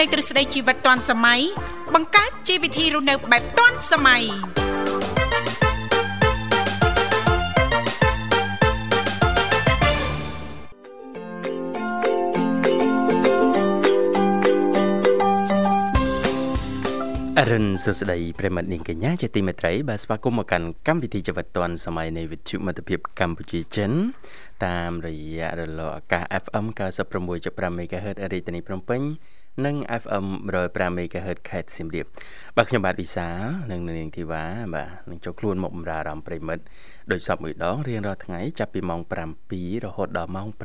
លេងទ្រឹស្ដីជីវិតទាន់សម័យបង្កើតជីវវិធីរស់នៅបែបទាន់សម័យអរុនសុស្ដីប្រិមត្តនាងកញ្ញាជាទីមេត្រីបាទស្វាគមន៍មកកាន់កម្មវិធីជីវិតឌွန်សម័យនៃវិទ្យុមិត្តភាពកម្ពុជាចិនតាមរយៈរលកអាកាស FM 96.5 MHz រាជធានីភ្នំពេញ និង FM 105 MHz ខេត្តសៀមរាបបាទខ្ញុំបាទវិសានិងនាងធីវ៉ាបាទនឹងចូលខ្លួនមកបម្រើអារម្មណ៍ប្រិមិត្តដោយសពមួយដងរៀងរាល់ថ្ងៃចាប់ពីម៉ោង7រហូតដល់ម៉ោង9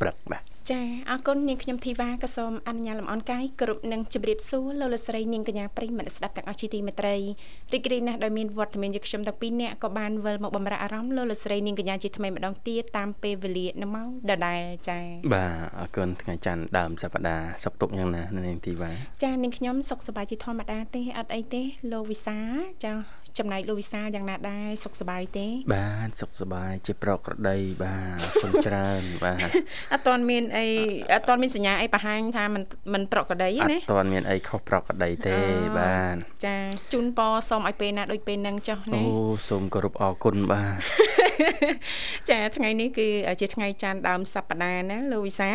ព្រឹកបាទ ចាអរគុណនាងខ្ញុំធីវ៉ាក៏សូមអនុញ្ញាតលំអរកាយគ្រប់នឹងជម្រាបសួរលោកលស្រីនាងកញ្ញាប្រិយមិត្តស្ដាប់ទាំងអស់ជាទីមេត្រីរីករាយណាស់ដោយមានវត្តមានយើងខ្ញុំទាំងពីរនាក់ក៏បានវិលមកបំរើអារម្មណ៍លោកលស្រីនាងកញ្ញាជាថ្មីម្ដងទៀតតាមពេលវេលានៅម៉ោងដដែលចាបាទអរគុណថ្ងៃច័ន្ទដើមសប្ដាហ៍សុខទុក្ខយ៉ាងណានាងធីវ៉ាចានាងខ្ញុំសុខសប្បាយជាធម្មតាទេអត់អីទេលោកវិសាចាចំណែកលោកវិសាយ៉ាងណាដែរសុខសប្បាយទេ បាទសុខសប្បាយជាប្រក្រតីបាទគុណច្រើនបាទអត់ទាន់មានអអត់ទាន់មានសញ្ញាអីបង្ហាញថាมันมันប្រក្រតីណាអត់ទាន់មានអីខុសប្រក្រតីទេបាទចាជូនពរសូមឲ្យពេលណាដូចពេលហ្នឹងចុះណាអូសូមគោរពអរគុណបាទចាថ្ងៃនេះគឺជាថ្ងៃច័ន្ទដើមសប្តាហ៍ណាលោកវិសា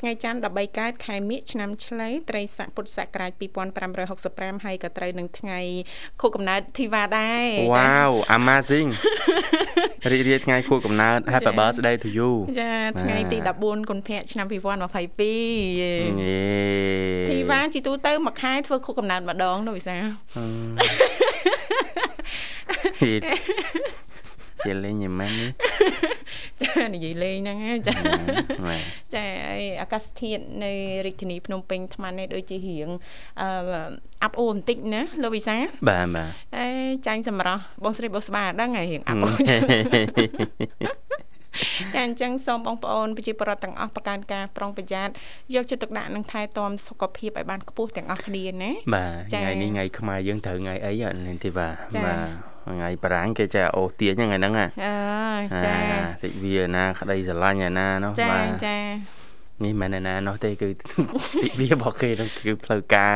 ថ្ងៃច័ន្ទ13កើតខែមិញឆ្នាំឆ្លូវត្រីស័កពុទ្ធសករាជ2565ហើយក៏ត្រូវនឹងថ្ងៃខួបកំណើតធីវ៉ាដែរ Wow amazing រីករាយថ្ងៃខួបកំណើត Happy birthday to you ចាថ្ងៃទី14កុម្ភៈ ឆ្នាំ2022យេធីវ៉ាជីទូទៅមួយខែធ្វើខួបកំណើតម្ដងនោះវិសាជាលេងយមែនចានិយាយលេងហ្នឹងចាចាហើយអាកាសធាតុនៅរាជធានីភ្នំពេញថ្មនេះដូចជារៀងអឺអាប់អួរបន្តិចណាលោកវិសាបាទបាទអេចាញ់សម្រស់បងស្រីបងស្បាដឹងហើយរៀងអាប់អួរ ចាអញ្ចឹងសូមបងប្អូនប្រជាពលរដ្ឋទាំងអស់ប្រកាន់ការប្រុងប្រយ័ត្នយកចិត្តទុកដាក់និងថែទាំសុខភាពឲ្យបានខ្ពស់ទាំងអស់គ្នាណាបាទថ្ងៃនេះថ្ងៃខ្មែរយើងត្រូវថ្ងៃអីអត់នេះទេបាទបាទថ្ងៃបារាំងគេចេះអូសទាញថ្ងៃហ្នឹងហ៎អើចាតិចវាណាក្តីស្រឡាញ់ឯណានោះបាទចាចា នេះមិនណានោះទេគឺទិវារបស់គេនោះគឺផ្លូវការ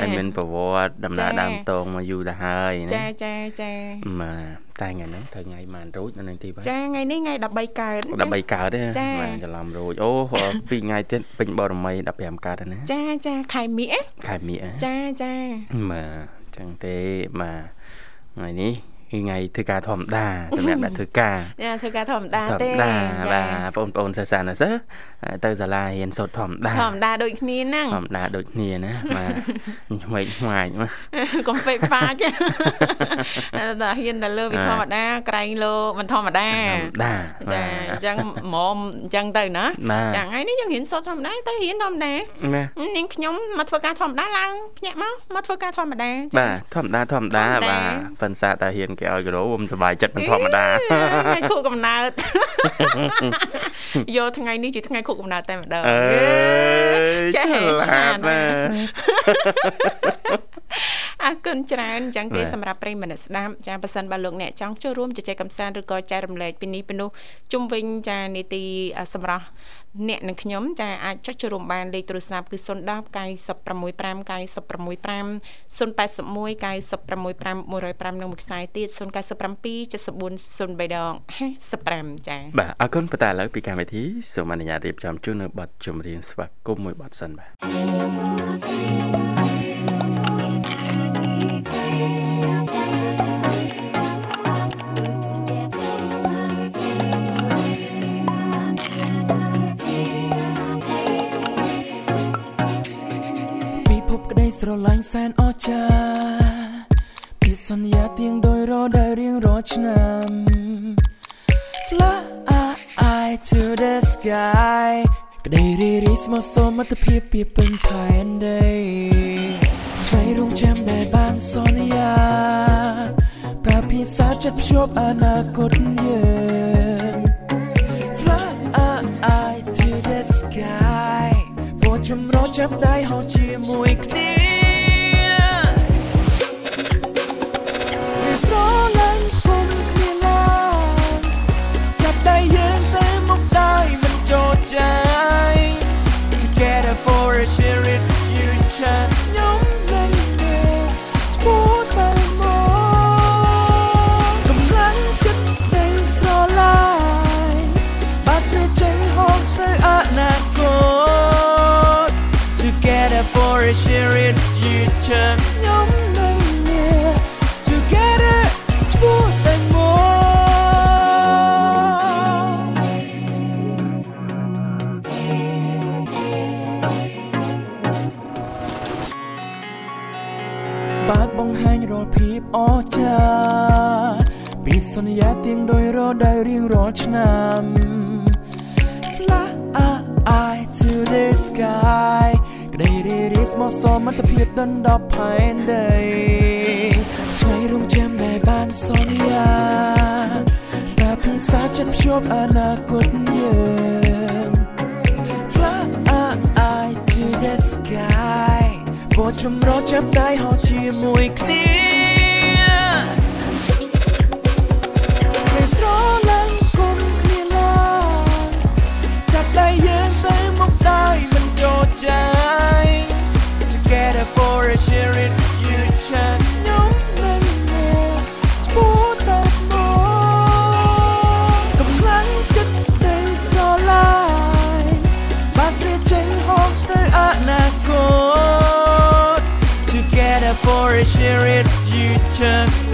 ហើយមានប្រវត្តិដំណើរដើមតងមកយូរទៅហើយណាចាចាចាបាទតែថ្ងៃហ្នឹងត្រូវថ្ងៃម៉ានរូចនៅនឹងទីបាទចាថ្ងៃនេះថ្ងៃ13កើត13កើតទេបាទច្រឡំរូចអូពីថ្ងៃទៀតពេញបរមី15កើតណាចាចាខែមិញខែមិញចាចាបាទចឹងទេបាទថ្ងៃនេះ គឺថ្ងៃធ្វើការធម្មតាសម្រាប់អ្នកធ្វើការចាធ្វើការធម្មតាទេបាទបងប្អូនសិស្សណាសិស្សទៅសាលារៀនសូត្រធម្មតាធម្មតាដូចគ្នាហ្នឹងធម្មតាដូចគ្នាណាបាទឆ្វេងឆ្វាយមកកុំពេកហ្វាចតែហ៊ានតែលើវិធម្មតាក្រែងលោមិនធម្មតាធម្មតាចាអញ្ចឹងហ្មមអញ្ចឹងទៅណាចាថ្ងៃនេះយើងរៀនសូត្រធម្មតាទៅរៀនធម្មតានាងខ្ញុំមកធ្វើការធម្មតាឡើងភ្ញាក់មកមកធ្វើការធម្មតាបាទធម្មតាធម្មតាបាទប៉ុន្តែតែរៀនគេឲ្យគីឡូខ្ញុំសុបាយចិត្តមិនធម្មតាថ្ងៃខួបកំណើតយកថ្ងៃនេះជាថ្ងៃខួបកំណើតតែម្ដងចេះឆ្លាតណា អរគុណច្រើនអញ្ចឹងទេសម្រាប់ប្រិយមិត្តស្ដាប់ចាប៉ះសិនបើលោកអ្នកចង់ចូលរួមជជែកកម្សាន្តឬក៏ចែករំលែកពីនេះពីនោះជុំវិញចានីតិសម្រាប់អ្នកនិងខ្ញុំចាអាចចុចចូលរួមបានលេខទូរស័ព្ទគឺ010 965 965 081 965 105និងមួយខ្សែទៀត097 74 03ដង55ចាបាទអរគុណបន្តឥឡូវពីកម្មវិធីសូមអនុញ្ញាតរៀបចំជូននៅប័ណ្ណចម្រៀងស្វាគមន៍មួយប័ណ្ណសិនបាទ ស្រឡាញ់សែនអស្ចារ្យពីសន្យាទៀងដោយរដែលរៀងរាល់ឆ្នាំ Fly to the sky ក្តីរីរីស្មោះសមត្ថភាពពីពេញផែនដីថ្ងៃរងចាំដែលបានសន្យាប្រើភាសាចិត្តភ្ជាប់អនាគតយើង Fly to the sky បោះ ចម្រោះចាប់ដៃហោជាមួយគ្នាចិត្តខ្ញុំនឹង future ខ្ញុំនឹងមាន Together ឈ្មោះតែមកបើកបង្ហាញរាល់ភាពអស្ចារ្យពីសន្យាទៀងដោយរដែលរៀងរាល់ឆ្នាំ Fly to the sky ក្តីរីរីស្មោះសមត្ថភាពដណ្ដប់ផែនដីថ្ងៃរងចាំដែលបានសន្យាតែភាសាចិត្តភ្ជាប់អនាគតយើង Fly to the sky បោះចម្រោះចាប់ដៃហោះជាមួយគ្នានៅ future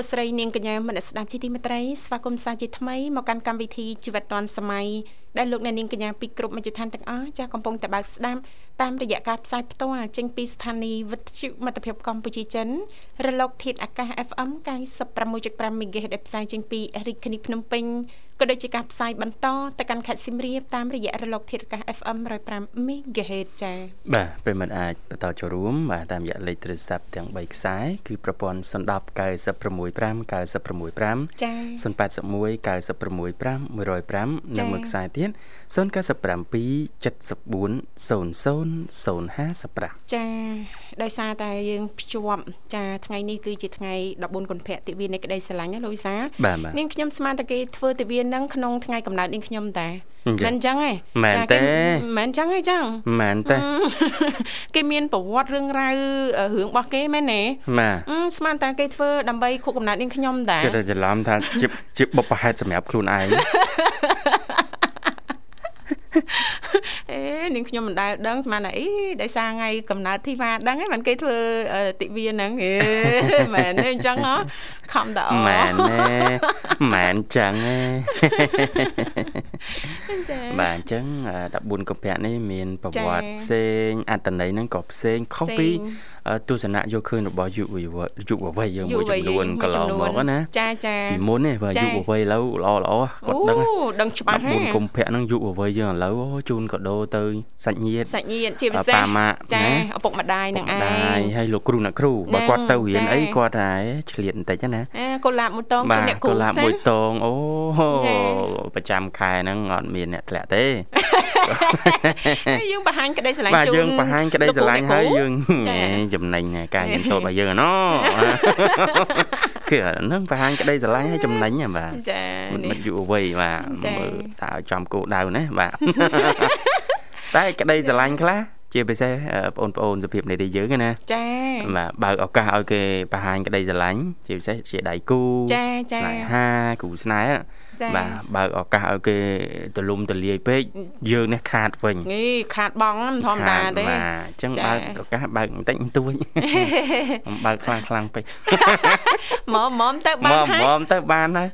លោកលោកស្រីនាងកញ្ញាមនស្ដាប់ជីទីមេត្រីស្វាគមន៍សាជាថ្មីមកកាន់កម្មវិធីជីវិតឌွန်សម័យដែលលោកអ្នកនាងកញ្ញាពីគ្រប់មជ្ឈដ្ឋានទាំងអស់ចាស់កំពុងតែបើកស្ដាប់តាមរយៈការផ្សាយផ្ទាល់ចេញពីស្ថានីយ៍វិទ្យុមិត្តភាពកម្ពុជាចិនរលកធាតុអាកាស FM 96.5 MHz ដែលផ្សាយចេញពីរាជធានីភ្នំពេញ ក៏ដូចជាការផ្សាយបន្តទៅកាន់ខេត្តសៀមរាបតាមរយៈរលកធាតុអាកាស FM 105 MHz ចា៎បាទប្រិមត្តអាចបន្តចូលរួមបាទតាមរយៈលេខទូរស័ព្ទទាំង3ខ្សែគឺប្រព័ន្ធ010 965 965ចា៎081 965 105និងមួយខ្សែទៀត097 74 00 055ចាដោយសារតែយើងភ្ជាប់ចាថ្ងៃនេះគឺជាថ្ងៃ14កុម្ភៈទិវានៃក្តីស្រឡាញ់ណាលោកវិសាលបាទបាទនាងខ្ញុំស្មានតែគេធ្វើទិវាហ្នឹងក្នុងថ្ងៃកំណើតនាងខ្ញុំតាអញ្ចឹងមិនអញ្ចឹងទេមែនទេចាគេមិនអញ្ចឹងទេចឹងមែនទេអឺគេមានប្រវត្តិរឿងរ៉ាវរឿងរបស់គេមែនទេបាទអឺស្មានតែគេធ្វើដើម្បីខួបកំណើតនាងខ្ញុំតាចិត្តតែច្រឡំថាជាជាបុព្វហេតុសម្រាប់ខ្លួនឯង អេនាងខ្ញុំមិនដែលដឹងស្មានតែអីដោយសារថ្ងៃកំណើតធីវ៉ាដឹងហ្នឹងមិនគេធ្វើអឺទិវាហ្នឹងហេមែនទេអញ្ចឹងហ៎ខំតអមែនទេមែនចឹងទេចាបាទអញ្ចឹងអឺ14កុម្ភៈនេះមានប្រវត្តិចា៎ផ្សេងអត្តន័យហ្នឹងក៏ផ្សេងខុសពីផ្សេងអឺទស្សនៈយកឃើញរបស់យុវវ័យយុវវ័យយើងមួយចំនួនមួកយន្លងមកណាចាចាពីមុននេះបើចា៎យុវវ័យឥឡូវល្អល្អគាត់ដឹងអូដឹងច្បាស់ហ่า14កុម្ភៈហ្នឹងយុវវ័យយើងឥឡូវអូជូនកាដូទៅសាច់ញាតិសាច់ញាតិជាពិសេសប៉ាម៉ាក់ចាណាឪពុកម្ដាយនឹងឯដែរងហើយលោកគ្រូអ្នកគ្រូបើហ្នឹងគាត់ទៅរៀនចា៎អីគាត់តែឆ្លៀតបន្តិចណាអេកូឡាបមួយតងបាជាទអ្នកគ្រូកុលាបសិមួយនតងអូចា៎ប្រចាំខែហ្នឹងអត់មានអ្នកធ្លាក់ទេហើយយើងបង្ហាញក្តីស្រឡាញ់បាទជូនយើងបង្ហាញក្តីស្រឡាញ់ហើយយើងចាហេចំណេញនៃការរៀនសូត្ររបស់យើងណោះគឺអាហ្នឹងបង្ហាញក្តីស្រឡាញ់ហើយចំណេញហ៎បាទចាមិត្តនេះមិត្តយុវវ័យបាទចា៎មើលតើឲ្យចំគោលដៅណាបាទតែក្តីស្រឡាញ់ខ្លះជាពិសេសអឺបងប្អូនសុភាពនៃទីយើងណាចាបាទបើកឱកាសឲ្យគេបង្ហាញក្តីស្រឡាញ់ជាពិសេសជាដៃគូចាចាស្នេហាគូស្នេហ៍ចា បាទបើកឱកាសឲ្យគេទលំទលាយពេកយើងនេះខាតវិញនេះខាតបងមិនធម្មតាទេបាទអញ្ចឹងចា៎បើកឱកាសបើកបន្តិចបន្តួចមិនបើកខ្លាំងខ្លាំងពេកមកមកទៅបានមកហើយមកទៅបានហើយ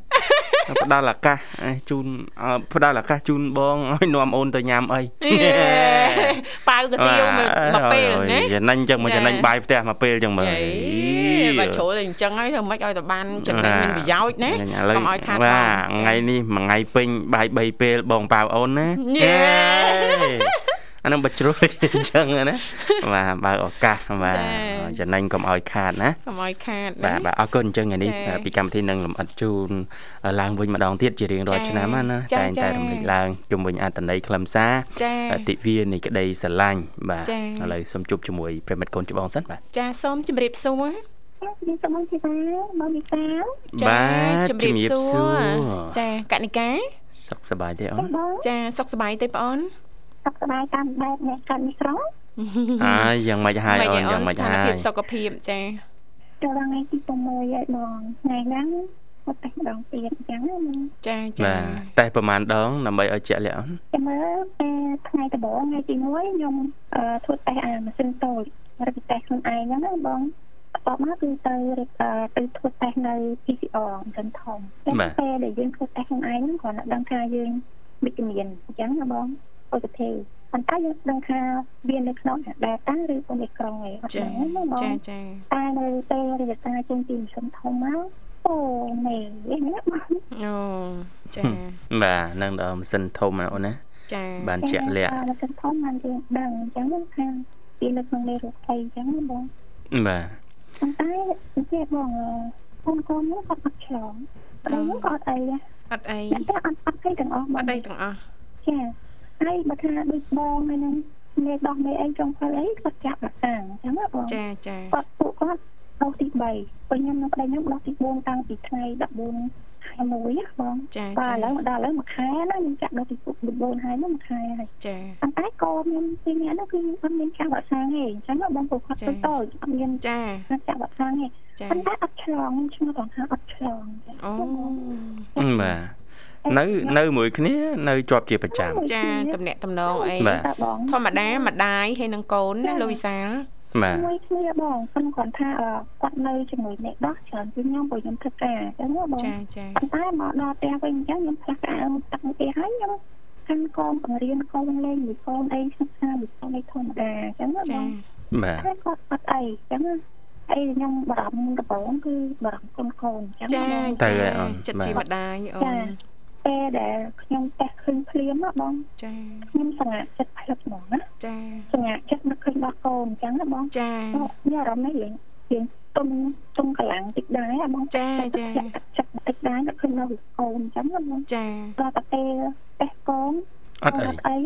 ផ្ដល់ឱកាសជូនផ្ដល់ឱកាសជូនបងឲ្យនាំអូនទៅញ៉ាំអីប៉ៅកាទៀវមកពេលណាចំណេញចឹងមកចំណេញបាយផ្ទះមកពេលចឹងមើលបើជ្រុលអញ្ចឹងហើយធ្វើម៉េចឲ្យតែបានចំណេញមានប្រយោជន៍ណាកុំឲ្យខាតបាទថ្ងៃនេះមួយថ្ងៃពេញបាយ3ពេលបងប៉ៅអូនណា អានឹងបជ្រុលអញ្ចឹងណាបាទបើឱកាសបាទចំណេញកុំឲ្យខាតណាកុំឲ្យខាតបាទបាទអរគុណអញ្ចឹងថ្ងៃនេះពីកម្មវិធីនឹងលំអិតជូនឡើងវិញម្ដងទៀតជារៀងរាល់ឆ្នាំណាតែងតែរំលឹកឡើងជុំវិញអត្តន័យខ្លឹមសារទិវានៃក្តីស្រឡាញ់បាទឥឡូវសូមជួបជាមួយប្រិមិត្តកូនច្បងសិនបាទចាសូមជម្រាបសួរជំរាបសួរបងធីតាបងមីសាចាជំរាបសួរចាកនិកាសុខសប្បាយទេអូនចាសុខសប្បាយទេបងអូន សុខសប្បាយតាមបែបអ្នកកើតមីក្រុងអើយ៉ាងម៉េចហើយអូនយ៉ាងម៉េចហើយភាពសុខភាពចាចូលថ្ងៃទី6ហើយបងថ្ងៃហ្នឹងអត់តែម្ដងទៀតអញ្ចឹងចាចាបាទតែប្រហែលដងដើម្បីឲ្យជាក់លាក់អូនចាំមើលតែថ្ងៃដំបូងថ្ងៃទី1ខ្ញុំធ្វើតេស្តអាម៉ាស៊ីនតូចរកតេស្តខ្លួនឯងហ្នឹងណាបងបន្ទាប់មកគឺទៅទៅធ្វើតេស្តនៅ PCR មិនធំតែពេលដែលយើងធ្វើតេស្តខ្លួនឯងហ្នឹងគ្រាន់តែដឹងថាយើងវិជ្ជមានអញ្ចឹងណាបង positive ប៉ុន្តែយើងដឹងថាវានៅក្នុង data ឬ omicron ឯងអត់ដឹងណាបងចាចាតែនៅពេលរយៈកាលចេញពីមជ្ឈមធំមកអូមេនេះបងអូចាបាទនឹងដល់ម៉ាស៊ីនធំណាអូនណាចាបានជាក់លាក់ម៉ាស៊ីនធំបានយើងដឹងអញ្ចឹងថាវានៅក្នុងលេខរូបអីអញ្ចឹងណាបងបាទប៉ុន្តែនិយាយបងកូនកូននោះគាត់អត់ឆ្លងតែនោះក៏អត់អីអត់អីតែអត់អត់អីទាំងអស់អត់អីទាំងអស់ចា ហើយបើថាដូចបងហើយនឹងមេដោះមេអីចុងភៅអីគាត់ចាប់រកាំងអញ្ចឹងណាបងចាចាគាត់ពួកគាត់ដោះទី3ពេលខ្ញុំនៅប្តីខ្ញុំដោះទី4តាំងពីថ្ងៃ14ខែ1ណាបងចាបាទឥឡូវដល់ឥឡូវមួយខែណាខ្ញុំចាក់ដោះទី9ហើយនោះមួយខែហើយចាប៉ុន្តែកូនខ្ញុំពីរនាក់នោះគឺអត់មានចាក់វ៉ាក់សាំងទេអញ្ចឹងបងពួកគាត់ទៅតូចអត់មានចាចាក់វ៉ាក់សាំងទេប៉ុន្តែអត់ឆ្លងខ្ញុំឈ្មោះគាត់ថាអត់ឆ្លងអូបាទ នៅ នៅមួយគ្នានៅជាប់ជាប្រចាំចាតំណាក់តំណងអីធម្មតាម្ដាយហើយនឹងកូនណាលោកវិសាលបាទមួយគ្នាបងខ្ញុំគាត់ថាគាត់នៅជាមួយអ្នកដោះច្រើនពីខ្ញុំព្រោះខ្ញុំធ្វើការអញ្ចឹងបងចាចាប៉ុន្តែមកដល់ផ្ទះវិញអញ្ចឹងខ្ញុំផ្លាស់ការអើទឹកផ្ទះហើយខ្ញុំកាន់កូនបង្រៀនកូនលេងមួយកូនអីសិក្សាមួយកូនអីធម្មតាអញ្ចឹងបងបាទតែគាត់អត់អីអញ្ចឹងអីខ្ញុំបារម្ភដំបូងគឺបារម្ភកូនកូនអញ្ចឹងចាទៅអូនចិត្តជាម្ដាយអូន ពេលដែលខ្ញុំតេស្តឃើញភ្លាមណាបងចាខ្ញុំសង្ហាចិត្តផ្លឹកហ្មងណាចាសង្ហាចិត្តនឹកឃើញដល់កូនអញ្ចឹងណាបងចាមានអារម្មណ៍នេះរៀងរៀងទុំទុំកម្លាំងតិចដែរបងចាចាចិត្តតិចដែរនឹកឃើញដល់កូនអញ្ចឹងណាបងចាដល់តែពេលតេស្តកូន អត់អីអី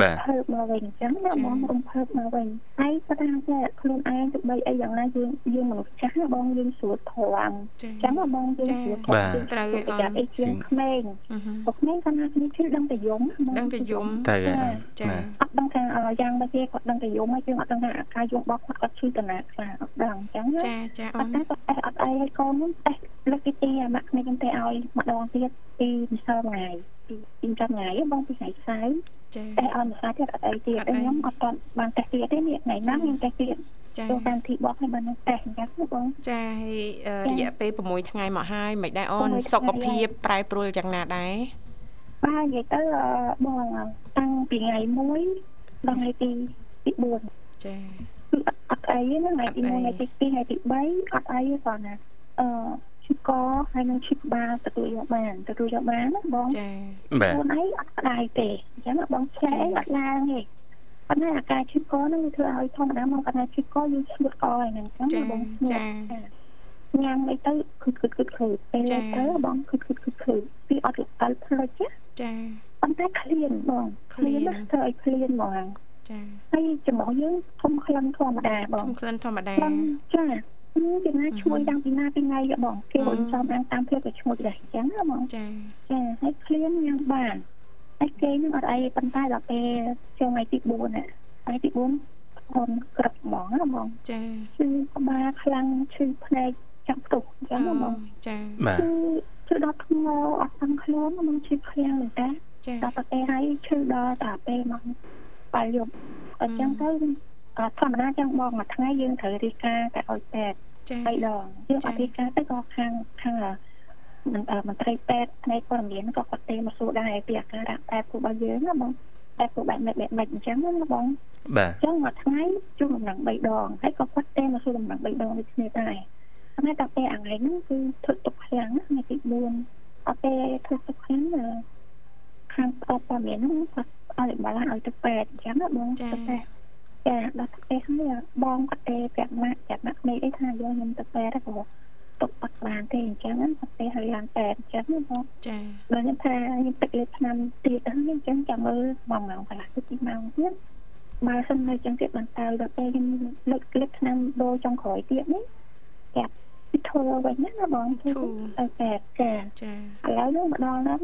បាទភើបមកវិញអញ្ចឹងណាបងរំភើបមកវិញហើយគាត់ថាថាខ្លួនឯងទៅបីអីយ៉ាងណាយើងយើងមនុស្សចាស់ណាបងយើងស្រួលធំអញ្ចឹងណាបងយើងស្រួលធំត្រូវអត់អីជាងក្មេងពុកក្មេងគាត់ថាគ្នាជឿដឹងតែយំដឹងតែយំទៅចាអត់ដឹងថាយ៉ាងដូចគេគាត់ដឹងតែយំហើយយើងអត់ដឹងថាអាការយំរបស់គាត់គាត់ឈឺតាណាខ្លះអត់ដឹងអញ្ចឹងចាចាអូនតែគាត់អត់អីឲ្យកូនហ្នឹងតែលើកទីទីអាម៉ាក់ក្មេងខ្ញុំទៅឲ្យម្ដងទៀតពីម្សិលថ្ងៃពីពីចាំថ្ងៃបងពីថ្ងៃសៅរ៍ចាតែអត់ម្សិលទៀតអត់អីទៀតខ្ញុំអត់ទាន់បានតេស្តទៀតទេនេះថ្ងៃណាខ្ញុំតេស្តទៀតចាចូលតាមទីបោះឲ្យបានតេស្តអញ្ចឹងបងចាហើយរយៈពេល6ថ្ងៃមកហើយមិនដែរអូនសុខភាពប្រែប្រួលយ៉ាងណាដែរបាទនិយាយទៅបងតាំងពីថ្ងៃ1ដល់ថ្ងៃទីទី4ចាគឺអត់អីណាថ្ងៃទី1ថ្ងៃទី2ថ្ងៃទី3អត់អីទេគាត់ណាអឺ ឈឺកហើយនឹងឈឺក្បាលទទួលយកបានទទួលយកបានណាបងចាបាទខ្លួនឯងអត់ក្តៅទេអញ្ចឹងបងឆ្លែអត់ឡើងទេប៉ុន្តែអាការឈឺកហ្នឹងវាធ្វើឲ្យធម្មតាមកគាត់ថាឈឺកយើងឈឺកហ្នឹងអញ្ចឹងបងចាញ៉ាំអីទៅគឹកគឹកគឹកគឹកពេលទៅបងគឹកគឹកគឹកគឹកពីអត់ដល់ផ្លុចចាប៉ុន្តែឃ្លានបងឃ្លានណាធ្វើឲ្យឃ្លានហ្មងចាហើយចំពោះយើងធំក្លិនធម្មតាបងធំក្លិនធម្មតាចា ពីណាឈ្មោះយ៉ាងពីណាពីថ្ងៃបងគេរំសំអាំងតាមភាពក៏ឈ្មោះដែរអញ្ចឹងណាបងចាចាហើយឃ្លានយ៉ាងបានហើយគេនឹងអត់អីប៉ុន្តែដល់ពេលចូលថ្ងៃទី4ណាថ្ងៃទី4អូនក្រឹបហ្មងណាបងចាឈឺក្បាលខ្លាំងឈឺភ្នែកចាប់ផ្ទុះអញ្ចឹងណាបងចាបាទឈឺដល់ធ្ងរអត់តាំងខ្លួនមកឈឺខ្លាំងមែនតាចាដល់តែហើយឈឺដល់តែពេលមកបាយយប់អញ្ចឹងទៅ ធម្មតាចឹងបងមួយថ្ងៃយើងត្រូវរៀបការតែឲ្យពេទ្យចា3ដងយើងអត់រៀបការទៅក៏ខាងខាងមិនមន្ត្រីពេទ្យផ្នែកព័ត៌មានក៏គាត់ទេមកសួរដែរពីអាការៈបែបពួករបស់យើងណាបងបែបពួកបែបម៉េចបែបម៉េចអញ្ចឹងណាបងបាទអញ្ចឹងមួយថ្ងៃជួបដំណឹង3ដងហើយក៏គាត់ទេមកសួរដំណឹង3ដងដូចគ្នាដែរតែតែពេលអាថ្ងៃហ្នឹងគឺធ្វើទុកខ្លាំងណាថ្ងៃទី4អត់ទេធ្វើទុកខ្លាំងណាខាងអបព័ត៌មានហ្នឹងគាត់ឲ្យបាឡាឲ្យទៅពេទ្យអញ្ចឹងណាបងចាទៅពេទ្យ ចាដល់ទៅពេទ្យហើយបងគាត់ទេប្រាប់ម៉ាក់ប្រាប់ម៉ាក់នេះអីថាយកខ្ញុំទៅពេទ្យក៏ទុកបាត់បានទេអញ្ចឹងណាគាត់ទេឲ្យឡើងពេទ្យអញ្ចឹងណាបងចាដល់ខ្ញុំថាខ្ញុំទឹកលេបឆ្នាំទៀតហ្នឹងអញ្ចឹងចាំមើលមួយម៉ោងកន្លះទៅទីម៉ោងទៀតបើសិននៅអញ្ចឹងទៀតបន្តទៅដល់ពេលខ្ញុំលើកលេបឆ្នាំដូរចុងក្រោយទៀតនេះចាប់ពីធ្វើវិញណាបងធ្វើទៅតែចាចាឥឡូវនេះមកដល់ហ្នឹង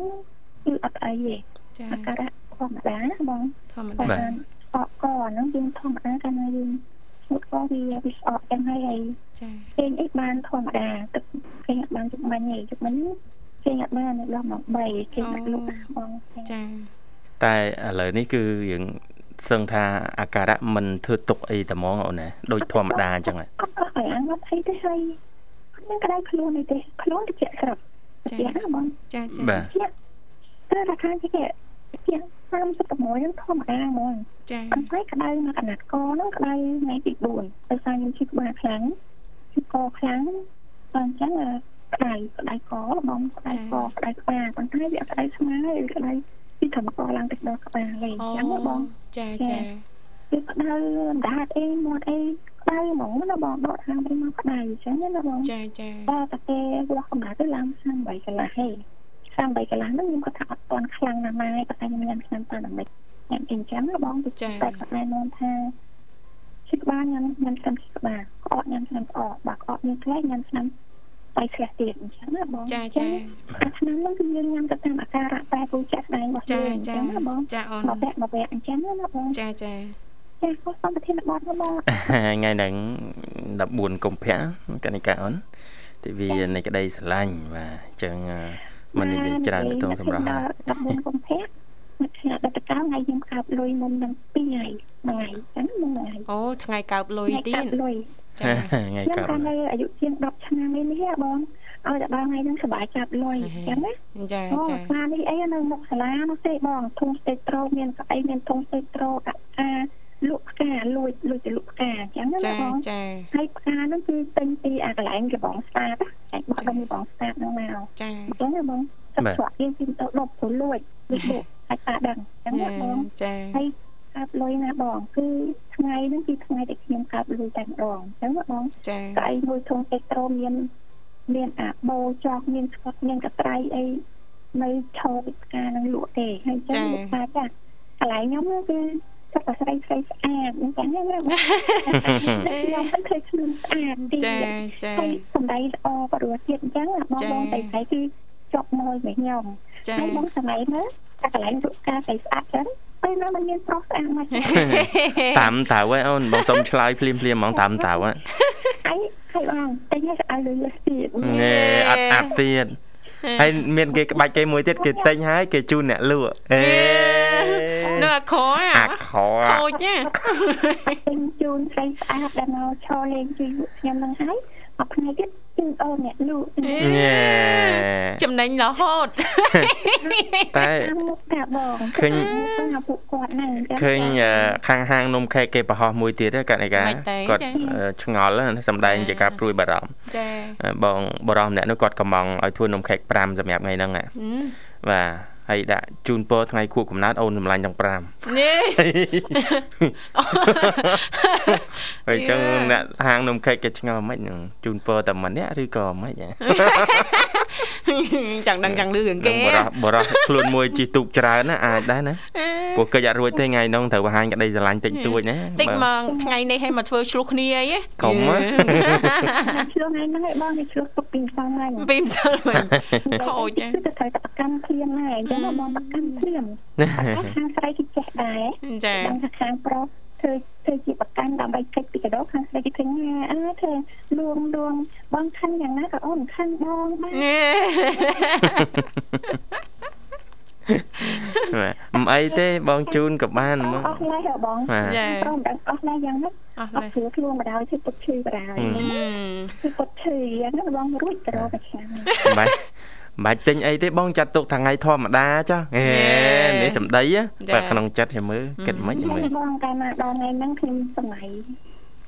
គឺអត់អីទេចាអាការៈធម្មតាណាបងធម្មបើតាបាន អកកហ្នឹងយើងធម្មតាកាលណាយើងឈួតក៏វាវាស្អកចឹងហើយហើយចាពេញអីបានធម្មតាទឹកពេញអត់បានជុំមិញទេជុំមិញពេញអត់បានដល់ម៉ោង3ពេញអត់លុបបងពេញចាតែឥឡូវនេះគឺយើងសឹងថាអាការៈមិនធ្វើទុកអីតែហ្មងអូនណាដូចធម្មតាអញ្ចឹងហ៎អត់អត់ឲ្យអានអត់អីទេហើយខ្ញុំក្តៅខ្លួននេះទេខ្លួនតិចស្រាប់តិចណាបងចាចាបាទតិចតែរាខាតិចតិច 36ហ្នឹងធម្មតាហ្មងចាប៉ុន្តែក្តៅនៅកណាត់កហ្នឹងក្តៅថ្ងៃទី4ដោយសារខ្ញុំឈឺក្បាលខ្លាំងឈឺកខ្លាំងអញ្ចឹងក្តៅក្តៅកបងក្តៅកក្តៅក្បាលប៉ុន្តែវាអត់ក្តៅស្មាឬក្តៅពីធម្មកឡើងទៅដល់ក្បាលលេងអញ្ចឹងណាបងចាចាវាក្តៅដាតអីមាត់អីក្តៅហ្មងណាបងដកខាងទៅមកក្តៅអញ្ចឹងណាបងចាចាតែតែគេវាស់កម្រិតទៅឡើង38កន្លះហេ 38កន្លះហ្នឹងខ្ញុំគាត់ថាអត់ទាន់ខ្លាំងណាស់ម៉ែតែខ្ញុំញ៉ាំឆ្នាំតាមតែមិនញ៉ាំអីចឹងណាបងតែគាត់ណែនាំថាឈឺក្បាលញ៉ាំញ៉ាំឆ្នាំឈឺក្បាលក្អកញ៉ាំឆ្នាំក្អកបើក្អកមានខ្លះញ៉ាំឆ្នាំតែខ្លះទៀតអញ្ចឹងណាបងចាចាអាឆ្នាំហ្នឹងគឺយើងញ៉ាំទៅតាមអាការៈតែពូចាក់ស្ដែងរបស់ចាយើងអញ្ចាចឹងណាបងចាអូនមកវគ្គមកវគ្គអញ្ចឹងណាបងចាចាចាគាត់សំប្រធានបទណាបងថ្ងៃហ្នឹង14កុម្ភៈកណិកាអូនទិវានៃក្តីស្រឡាញ់បាទអញ្ចឹងអឺ មិននិយាយច្រើនទៅក្នុងសម្រាប់ហើយ14កុម្ភៈមកថ្ងៃដតកៅថ្ងៃខ្ញុំកើបលុយមុននឹង2ថ្ងៃមួយថ្ងៃចឹងមួយថ្ងៃអូថ្ងៃកើបលុយថ្ងៃទៀកើនបលុយចាថ្ងៃខ្ញុំកើតកាលនៅអាយុជាង10ឆ្នាំនេះនេះបងឲ្យតែដល់ថ្ងៃហ្នឹងសុបាយចាប់លុយចឹងណាចាអូចាស្មានេះអីនៅមុខសាលានោះទេបងធុងស្ទេត្រូមានស្អីមានធុងស្ទេត្រូដាក់អា លក់ផ្កាលួចលួចទៅលក់ផ្កាចឹងណាចាបងចាហើយផ្កាហ្នឹងគឺទិញពីអាកន្លែងកបងស្តាតឯងបោះដុំពីបងស្តាតហ្នឹងមកចាអញ្ចឹងណាបងទឹកច្រកយើងពីទៅដប់ទៅលួចលួចលក់ហើយតាដឹងអញ្ចឹងណាបងចាហើយកាប់លុយណាបងគឺថ្ងៃហ្នឹងគឺថ្ងៃដែលខ្ញុំកាប់លុយតែម្ដងអញ្ចឹងណាបងចាស្អីមួយធុងអេក្រូមានមានអាបោចោកមានស្កុតមានកត្រៃអីនៅឈរពីផ្កានឹងលក់ទេហើយអញ្ចឹងលោកថាចាកន្លែងខ្ញុំហ្នឹងគឺ សត្វស្រីស្រីស្អាតអញ្ចឹងណាបងខ្ញុំមិនឃើញខ្លួនស្អាតទេចាចាហើយសម្ដីល្អក៏រួចទៀតអញ្ចឹងបងបងតែស្រីគឺជាប់មើលវិញខ្ញុំហើយបងសម័យមើលតែកន្លែងរកការស្អាតចឹងពេលណាមិនមានប្រុសស្អាតមកតាមតៅឯអូនបងសុំឆ្លើយភ្លាមភ្លាមហ្មងតាមតៅហ៎ហើយហើយបងតែញ៉ាំស្អាតលឿនទៀតអត់អាប់ទៀត ហើយមានគេក្បាច់គេមួយទៀតគេទិញហើយគេជូនអ្នកលក់អេនៅអាខអាខខូចណាទិញជូនស្រីស្អាតដែលមកឈរលេងជួយខ្ញុំនឹងហើយ មកថ្ងៃទៀតគឺអូនអ្នកលក់ញ៉ែចំណេញរហូតតែតាមមុខតាបងឃើញទៅពួកគាត់ហ្នឹងអញ្ចឹងឃើញអឺខាងហាងនំខេកគេប្រហោះមួយទៀតកណិកាមិនទេគាត់ចាអឺឆ្ងល់ណាសំដែងជាការព្រួយបារម្ភចាអឺបងបរោះម្នាក់នោះគាត់កំងឲ្យធ្វើនំខេក5សម្រាប់ថ្ងៃហ្នឹងណាហឹមបាទ ហើយដាក់ជូនពរថ្ងៃខួបកំណើតអូនសម្លាញ់ទាំង5នេះហើយអញ្ចឹងអ្នកហាងនំខេកគេឆ្ងល់មិនហ្នឹងជូនពរតែម្នាក់ឬក៏មិនហ៎ chẳng đăng chẳng lư នឹងគេបរោះបរោះខ្លួនមួយជីទូកច្រើនណាអាចដែរណាពួកកិច្ចអត់រួចទេថ្ងៃហ្នឹងត្រូវបង្ហាញក្តីស្រឡាញ់តិចតួចណាតិចមកថ្ងៃនេះឲ្យមកធ្វើឆ្លោះគ្នាអីកុំហ៎ឆ្លោះថ្ងៃហ្នឹងឯងបងគេឆ្លោះទុកពីម្សិលហ្នឹងពីម្សិលវិញខូចគឺទៅត្រូវតែប្រកាន់ភ្លាមហើយអញ្ចឹងបងប្រកាន់ភ្លាមខាងស្រីគឺចេះដែរចាដឹងថាខាងប្រុសធ្វើធ្វើជាប្រកាន់ដើម្បីកិច្ចពីកដោខាងស្រីគេឃើញថាអើធ្វើលួងលួងបងខឹងយ៉ាងណាក៏អូនខឹងបងដែរមិនអីទេបងជូនក៏បានហ្មងអស់ឡៃហ៎បងបាទចាប្រុសមិនដឹងអស់ឡៃយ៉ាងណាអស់អលេត់ព្រួខ្លួនបដ ாய் ធ្វើពុតឈឺបដ ாய் គឺពុតឈឺយ៉ាងណាបងរួចទៅរកប្រចាំបែ មិនបាច់ទិញអីទេបងចាត់ទុកថាថ្ងៃធម្មតាចុះហេនេះសម្ដីបើក្នុងចិត្តឲ្យមើលគិតមិនមើលបងកាលណាដល់ថ្ងៃហ្នឹងខ្ញុំសម័យ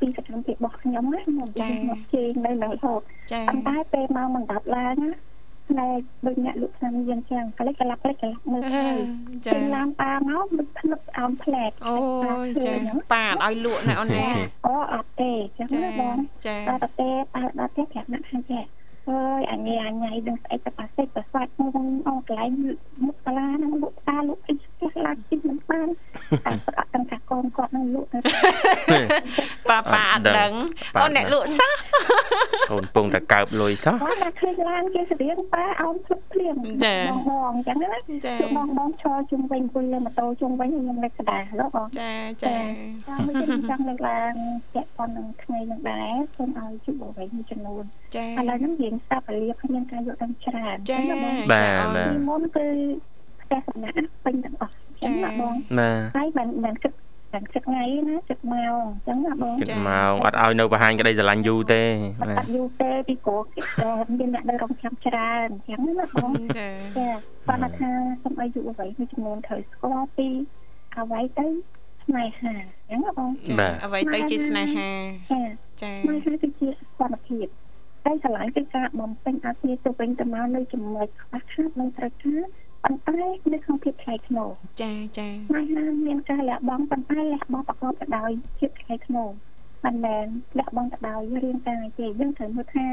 ពីសកម្មភាពរបស់ខ្ញុំណាខ្ញុំមកជេងនៅនៅរហូតចាប៉ុន្តែពេលម៉ោងមិនដល់ឡើងណាណែដូចអ្នកលក់ឆ្នាំយើងចឹងក្លេចក្លាប់ក្លេចក្លាប់មើលអឺហើយចាចេញឡើងប៉ាមកមិនភ្លឹបអោនផ្លែកអូយចាប៉ាអត់ឲ្យលក់ណាអូនណាអូអត់ទេចឹងចាណាបងចាដល់ទៅប៉ាដល់ទេប្រាប់អ្នកខាងចេះ អើយអញញ៉ៃអញញ៉ៃដឹងស្អីទៅប៉ាសិចប្រសាទមកអងកន្លែងមុខសាលាហ្នឹងលក់តាលក់អីផ្ទះឡាជិះមិនបានតែប្រអត់ទាំងថាកូនគាត់នឹងលក់ទៅប៉ាប៉ាអត់ដឹងអូនអ្នកលក់សោះអូនពងតែកើបលុយសោះគាត់តែឃើញឡានគេស្រៀងប៉ាអោនភ្លឹបភ្លៀងបងហងចឹងណាចាបងបងឈរជុំវិញអង្គុយលើម៉ូតូជុំវិញខ្ញុំលេចក្តារលោកបងចាចាចាំមិនចង់លើកឡើងពាក់ព័ន្ធនឹងថ្ងៃនឹងដែរសូមឲ្យជួបអ្វីមួយចំនួនចាឥឡូវហ្នឹងយើងស្ដាប់ពលាគ្មានការយកដឹងច្រើនចាបងបាទអូនបាទពីមុនគឺផ្ទះសំណាក់ពេញទាំងអស់ចឹងណាបងបាទហើយមិនមិនគិតមិនគិតថ្ងៃណាគិតម៉ោងចឹងណាបងគិតមកអត់ឲ្យនៅបង្ហាញក្តីស្រឡាញ់យូរទេអត់បាទអត់យូរទេពីព្រោះមានអ្នកនៅរងចាំច្រើនចឹងណាបងចាចាគាត់ថាសូមឲ្យយុវវ័យមួយចំនួនត្រូវស្គាល់ពីអ្វីទៅស្នេហាអញ្ចឹងណាបងចាអ្វីទៅជាស្នេហាចាចាស្នេហាគឺជាសកម្មភាព តែឆ្លាញ់គឺការបំពេញអត្ថន័យទៅវិញទៅមកនៅចំណុចខ្វះខាតនិងត្រូវការប៉ុន្តែនៅក្នុងភាពថ្លៃថ្នូរចាចាស្នេហាមានការលះបង់ប៉ុន្តែលះបង់ប្រកបទៅដោយភាពថ្លៃថ្នូរមិនមែនលះបង់ទៅដោយរាងកាយទេយើងត្រូវមើលថា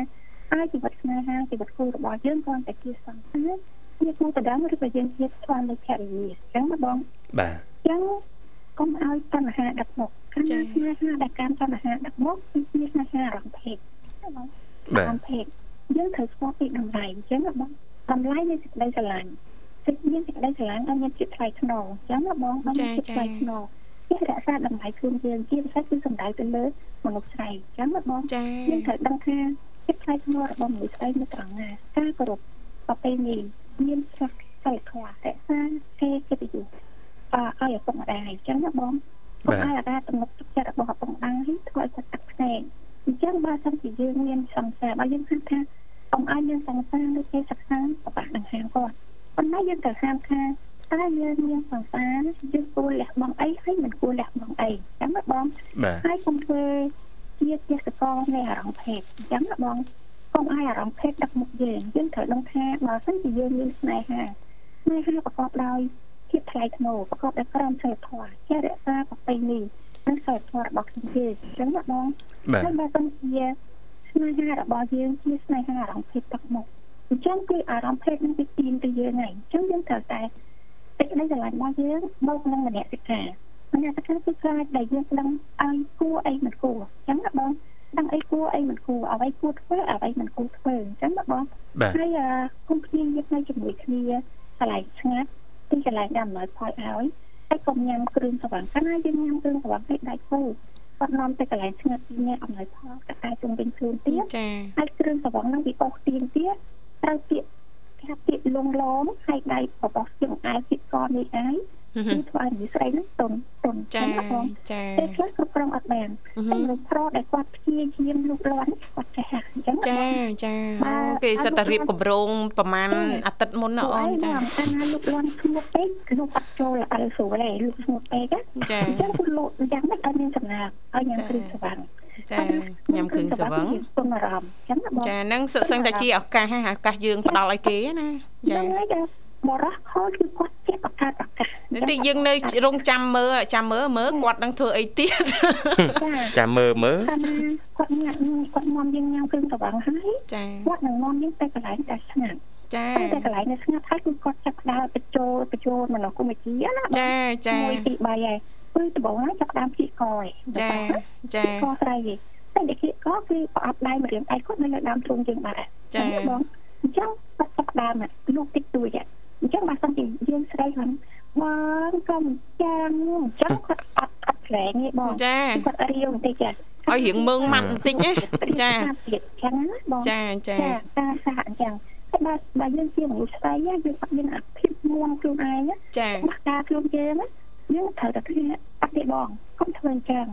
អាជីវិតស្នេហាជីវិតគូរបស់យើងគ្រាន់តែជាសង្សារជាគូតដើមឬក៏យើងជាស្វាមីភរិយាអញ្ចឹងណាបងបាទចឹងកុំឲ្យតណ្ហាដឹកមុខកាលណាស្នេហាដែលកាន់តណ្ហាដឹកមុខគឺជាស្នេហាអារម្មណ៍ភេទណាបង បាទអារម្មណ៍ភេទយើងត្រូវស្គាល់ពីតម្លៃអញ្ចឹងណាបងតម្លៃនៃសេចក្តីស្រឡាញ់សេចក្តីសេចក្តីស្រឡាញ់ឲ្យមានចិត្តថ្លៃថ្នូរអញ្ចឹងណាបងឲ្យមានចិត្តថ្លៃថ្នូរជារក្សាតម្លៃខ្លួនយើងជាពិសេសគឺសំដៅទៅលើមនុស្សស្រីអញ្ចឹងណាបងចាយើងត្រូវដឹងថាចិត្តថ្លៃថ្នូររបស់មនុស្សស្រីនៅត្រង់ណាការគោរពប្រពៃណីមានសិលសិលធម៌រក្សាគេកិត្តិយសអើឲ្យឪពុកម្ដាយអញ្ចឹងណាបងកុំឲ្យអាដាទំនុកទឹកចិត្តរបស់ឪពុកម្ដាយធ្វើឲ្យគាត់ទឹកភ្នែក អញ្ចឹងបើសិនជាយើងមានសង្សារបើយើងគិតថាកុំឲ្យយើងសង្សារដូចគេសិក្សាប្របាក់ដង្ហើមគាត់ប៉ុន្តែយើងត្រូវហាមថាតើយើងមានសង្សារយើងគួរលះបង់អីហើយមិនគួរលះបង់អីអញ្ចឹងណាបងបាទហើយកុំធ្វើជាទេសកលនៃអារម្មណ៍ភេទអញ្ចឹងណាបងកុំឲ្យអារម្មណ៍ភេទដឹកមុខយើងយើងត្រូវដឹងថាបើសិនជាយើងមានស្នេហាស្នេហាប្រកបដោយភាពថ្លៃថ្នូរប្រកបដោយក្រមសីលធម៌ជារក្សាប្រពៃណីនិងសីលធម៌របស់ខ្លួនយើងអញ្ចឹងណាបង បាទហើយបើសិនជាស្នេហារបស់យើងជាស្នេហាអារម្មណ៍ភេទដឹកមុខអញ្ចឹងគឺអារម្មណ៍ភេទនឹងវាទាញទៅយើងហើយអញ្ចឹងយើងត្រូវតែសេចក្តីស្រឡាញ់របស់យើងបូកនឹងមនសិការមនសិការគឺខ្លាចដែលយើងដឹងឲ្យគួរអីមិនគួរអញ្ចឹងណាបងដឹងអីគួរអីមិនគួរអ្វីគួរធ្វើអ្វីមិនគួរធ្វើអញ្ចឹងណាបងបាទហើយអឺគុំគ្នាយកនៅជាមួយគ្នាកន្លែងស្ងាត់ទីកន្លែងដែលអំណោយផលឲ្យហើយកុំញ៉ាំគ្រឿងស្វាំងកាលណាយើងញ៉ាំគ្រឿងស្វាំងឲ្យដៃគូ គាត់នាំទៅកន្លែងស្ងាត់ទីនេះអំណោយផលកតែជុំវិញខ្លួនទៀតចាហើយគ្រឿងស្វាំងហ្នឹងវាអស់ទៀងទៀតត្រូវពាក្យគេហៅពាក្យលងឡមហើយដៃរបស់ជាងអាយពាក្យកនេះអាយ គឺធ្វើឲ្យនិស្រីហ្នឹងតុនតុនចាណាបងចាពេលខ្លះគ្រប់គ្រងអត់បានតែលោកប្រុសដែលគាត់ព្យាយាមលូកលាន់គាត់ចេះអញ្ចឹងចាចាអូគេសិតតែរៀបកម្រងប្រហែលអាទិត្យមុនណាអូនចាតែណាលូកលាន់ស្ងួតពេកលោកអត់ចូលអលស្រួលទេលូកស្ងួតពេកចាអញ្ចឹងគឺលោកយ៉ាងម៉េចឲ្យមានសំណាងឲ្យញ៉ាំគ្រឿងស្វាំងចាញ៉ាំគ្រឿងស្វឹងគុំអារម្មណ៍អញ្ចឹងណាបងចាហ្នឹងសឹកសឹងតែជាឱកាសហ្នឹងឱកាសយើងផ្ដល់ឲ្យគេណាចាហ្នឹងហើយដែលបរោះខលគឺគាត់ចេះបង្កើតឱ កាសទីយើងនៅរងចាំមើលចាំមើលមើលគាត់នឹងធ្វើអីទៀតចាចាំមើលមើលកាលណាគាត់ញ៉ាំគាត់នាំយើងញ៉ាំគ្រឿងស្វាំងហើយចាគាត់នឹងនាំយើងទៅកន្លែងដែលស្ងាត់ចាតែកន្លែងដែលស្ងាត់ហើយគឺគាត់ចាប់ដើរបញ្ចូលបញ្ចូលមនុស្សគុំវិជាណាចាចាមួយទី3ហើយគឺដំបូងហើយចាប់ដើមភីកឯងចាចាកស្រីឯងតែដែលភីកគឺប្រអប់ដៃម្រាមដៃគាត់នៅលើដើមទ្រូងយើងបាត់ហើយបងអញ្ចឹងគាត់ចាប់ដើមលោកតិចតួចអញ្ចឹងបើសិនជាយើងស្រីហ្នឹង បងកុំចាំអញ្ចឹងគាត់អត់អត់ផ្លែងទេបងចាគាត់រាវបន្តិចចាឲ្យរៀងមើងម៉ាត់បន្តិចណាចាទៀតចឹងណាបងចាចាចាការសាអញ្ចឹងតែបើបើយើងជាមនុស្សស្រីយើងអត់មានអាភាពមួនខ្លួនឯងណាចាបាក់ការខ្លួនយើងណាយើងត្រូវតែគ្នាអត់ទេបងកុំធ្វើអញ្ចឹង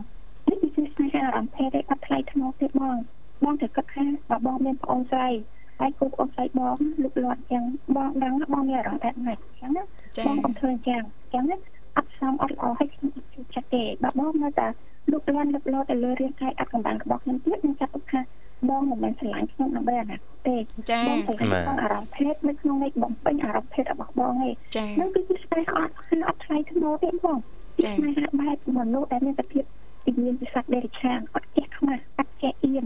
នេះគឺស្នេហាអារម្មណ៍ភេទឯអត់ថ្លៃថ្នូរទេបងបងត្រូវគិតថាបើបងមានប្អូនស្រី ហហើយគូអូនស្រីបងលុកលាត់ចឹងបងដឹងបងមានអារម្មណ៍បែបណាចឹងណាចាបងអត់ធ្វើអញ្ចឹងអញ្ចឹងណាអត់សមអត់ល្អឲ្យខ្ញុំអត់ជួយចិត្តទេបើបងនៅតែលុកលាន់លុកលោតទៅលើរាងកាយអត់កម្បាំងរបស់ខ្ញុំទៀតខ្ញុំចាត់ទុកថាបងមិនមែនស្រឡាញ់ខ្ញុំដើម្បីអនាគតទេចាបងស្រឡាញ់បងអារម្មណ៍ភេទនៅក្នុងនេះបំពេញអារម្មណ៍ភេទរបស់បងឯងចានឹងគឺស្នេហ៍អត់គឺអត់ថ្លៃថ្នូរទេបងចាស្នេហ៍បែបមនុស្សដែលមានសភាពទីមានពិសេសដេរិឆានអត់ចេះខ្មាស់អត់ចេះអៀន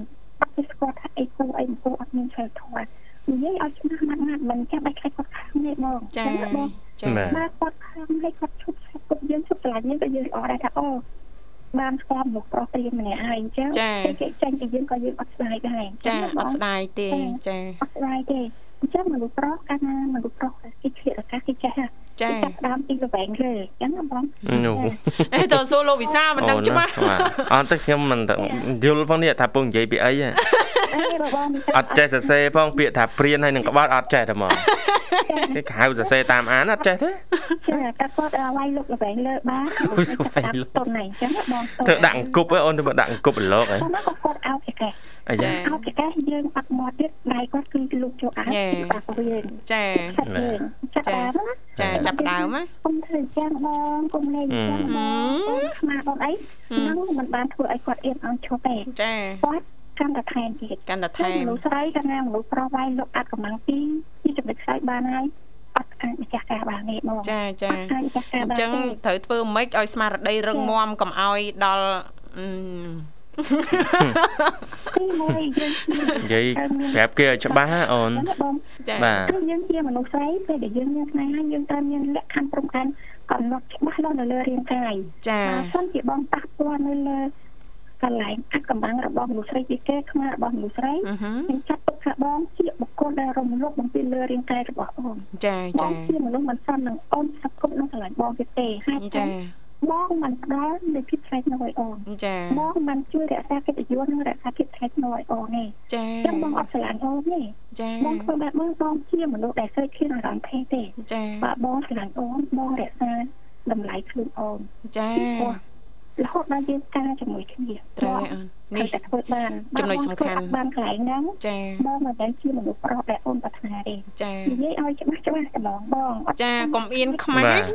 អត់ចេះស្គាល់ថាអីគូអីមិនគូអត់មានសិលធម៌និយាយឲ្យច្បាស់ណាស់ណាស់មិនចាំបាច់ខ្លាចគាត់ខាងទេបងចាចឹងណាបងចាបាទបើគាត់ខំឲ្យគាត់ឈប់ឆាប់គាត់យើងឈប់ឆ្លាញ់យើងក៏យើងល្អដែរថាអូបានស្គាល់មនុស្សប្រុសព្រៀងម្នាក់ហើយអញ្ចឹងចាពេលគេចាញ់ពីយើងក៏យើងអត់ស្ដាយដែរចាអត់ស្ដាយទេចាអត់ស្ដាយទេអញ្ចឹងមនុស្សប្រុសកាលណាមនុស្សប្រុសគេឆ្លៀតឱកាសគេចេះហ่ะ ចាគេចាប់ផ្ដើមពីលវែងលើអញ្ចឹងណាបងនោះអេតើសួរលោកវិសាលមិនដឹងច្បាស់បាទអត់ទៅខ្ញុំមិនទៅយល់ផងនេះថាពងនិយាយពីអីហ៎អេបើបងមានអត់ចេះសរសេរផងពាក្យថាព្រានហើយនឹងក្បត់អត់ចេះតែមកគេហៅសរសេរតាមអានអត់ចេះទេចាតែគាត់ឲ្យវាយលុកលវែងលើបានអូយវាយលុកតុនហ្នឹងអញ្ចឹងណាបងធ្វើដាក់អង្គប់ហ៎អូនទៅដាក់អង្គប់ប្រឡកហ៎ប៉ុន្តែក៏គាត់ឲ្យគេកែអាយ៉ាឲ្យគេកែយើងអត់មកទៀតដៃគាត់គឺលុកចូលអាបាក់វិញចាចាយើងចាប់ដើមណាចាចាប់ផ្ដើមណាគុំធ្វើអញ្ចឹងបងគុំលេងអញ្ចឹងបងគុំខ្មាស់បងអីហ្នឹងមិនបានធ្វើឲ្យគាត់អៀនអន់ឈប់ទេចាគាត់កាន់តែថែមទៀតកាន់តែថែមមនុស្សស្រីកាលណាមនុស្សប្រុសវាយលុកអាចកម្លាំងពីរពីចំណុចខ្សែបានហើយអត់អាចម្ចាស់ការបានទេបងចាចាអត់អាចម្ចាស់ការអបានញ្ចឹងត្រូវធ្វើម៉េចឲ្យស្មារតីរឹងមាំកុំឲ្យដល់អឺទីមួយយើង និយាយប្រាប់គេឲ្យច្បាស់ហ៎អូនបងចាបាទគឺយើងជាមនុស្សស្រីពេលដែលយើងមានស្នេហាយើងត្រូវមានលក្ខខណ្ឌព្រមព្រៀងកំណត់ច្បាស់លាស់នៅលើរាងកាយចាបើសិនជាបងប៉ះពាល់នៅលើកន្លែងអាក់កំបាំងរបស់មនុស្សស្រីជាគេខ្មាស់របស់មនុស្សស្រីអឺហឺខ្ញុំចាត់ទុកថាបងជាបុគ្គលដែលរំលោភបំពានលើរាងកាយរបស់អូនចាបចាងជាមនុស្សមិនសមនឹងអូនសង្គមនឹងកន្លែងបងទៀតទេហើយចា បងមិនផ្ដល់នូវភាពថ្លៃថ្នូរឲ្យអូនចាបងមិនជួយរក្សាកិត្តិយសនិងរក្សាភាពថ្លៃថ្នូរឲ្យអូនទេចាចឹងបងអត់ស្រឡាញ់អូនទេចាបងធ្វើបែបហ្នឹងបងជាមនុស្សដែលស្រីឃ្លានអារម្មណ៍ភេទទេចាបើបងស្រឡាញ់អូនបងរក្សាតម្លៃខ្លួនអូនចាព្រោះរហូតដល់យើងការជាមួយគ្នាត្រូវហើយអូននេះនេះតែធ្វើបានចំណុចសំខាន់បើបងធ្វើអត់បានកន្លែងហ្នឹងចាបងមិនមែនជាមនុស្សប្រុសដែលអូនប្រាថ្នាទេចានិយាយឲ្យច្បាស់ច្បាស់តែបងបងអត់ចាកុំអៀនខ្មាស់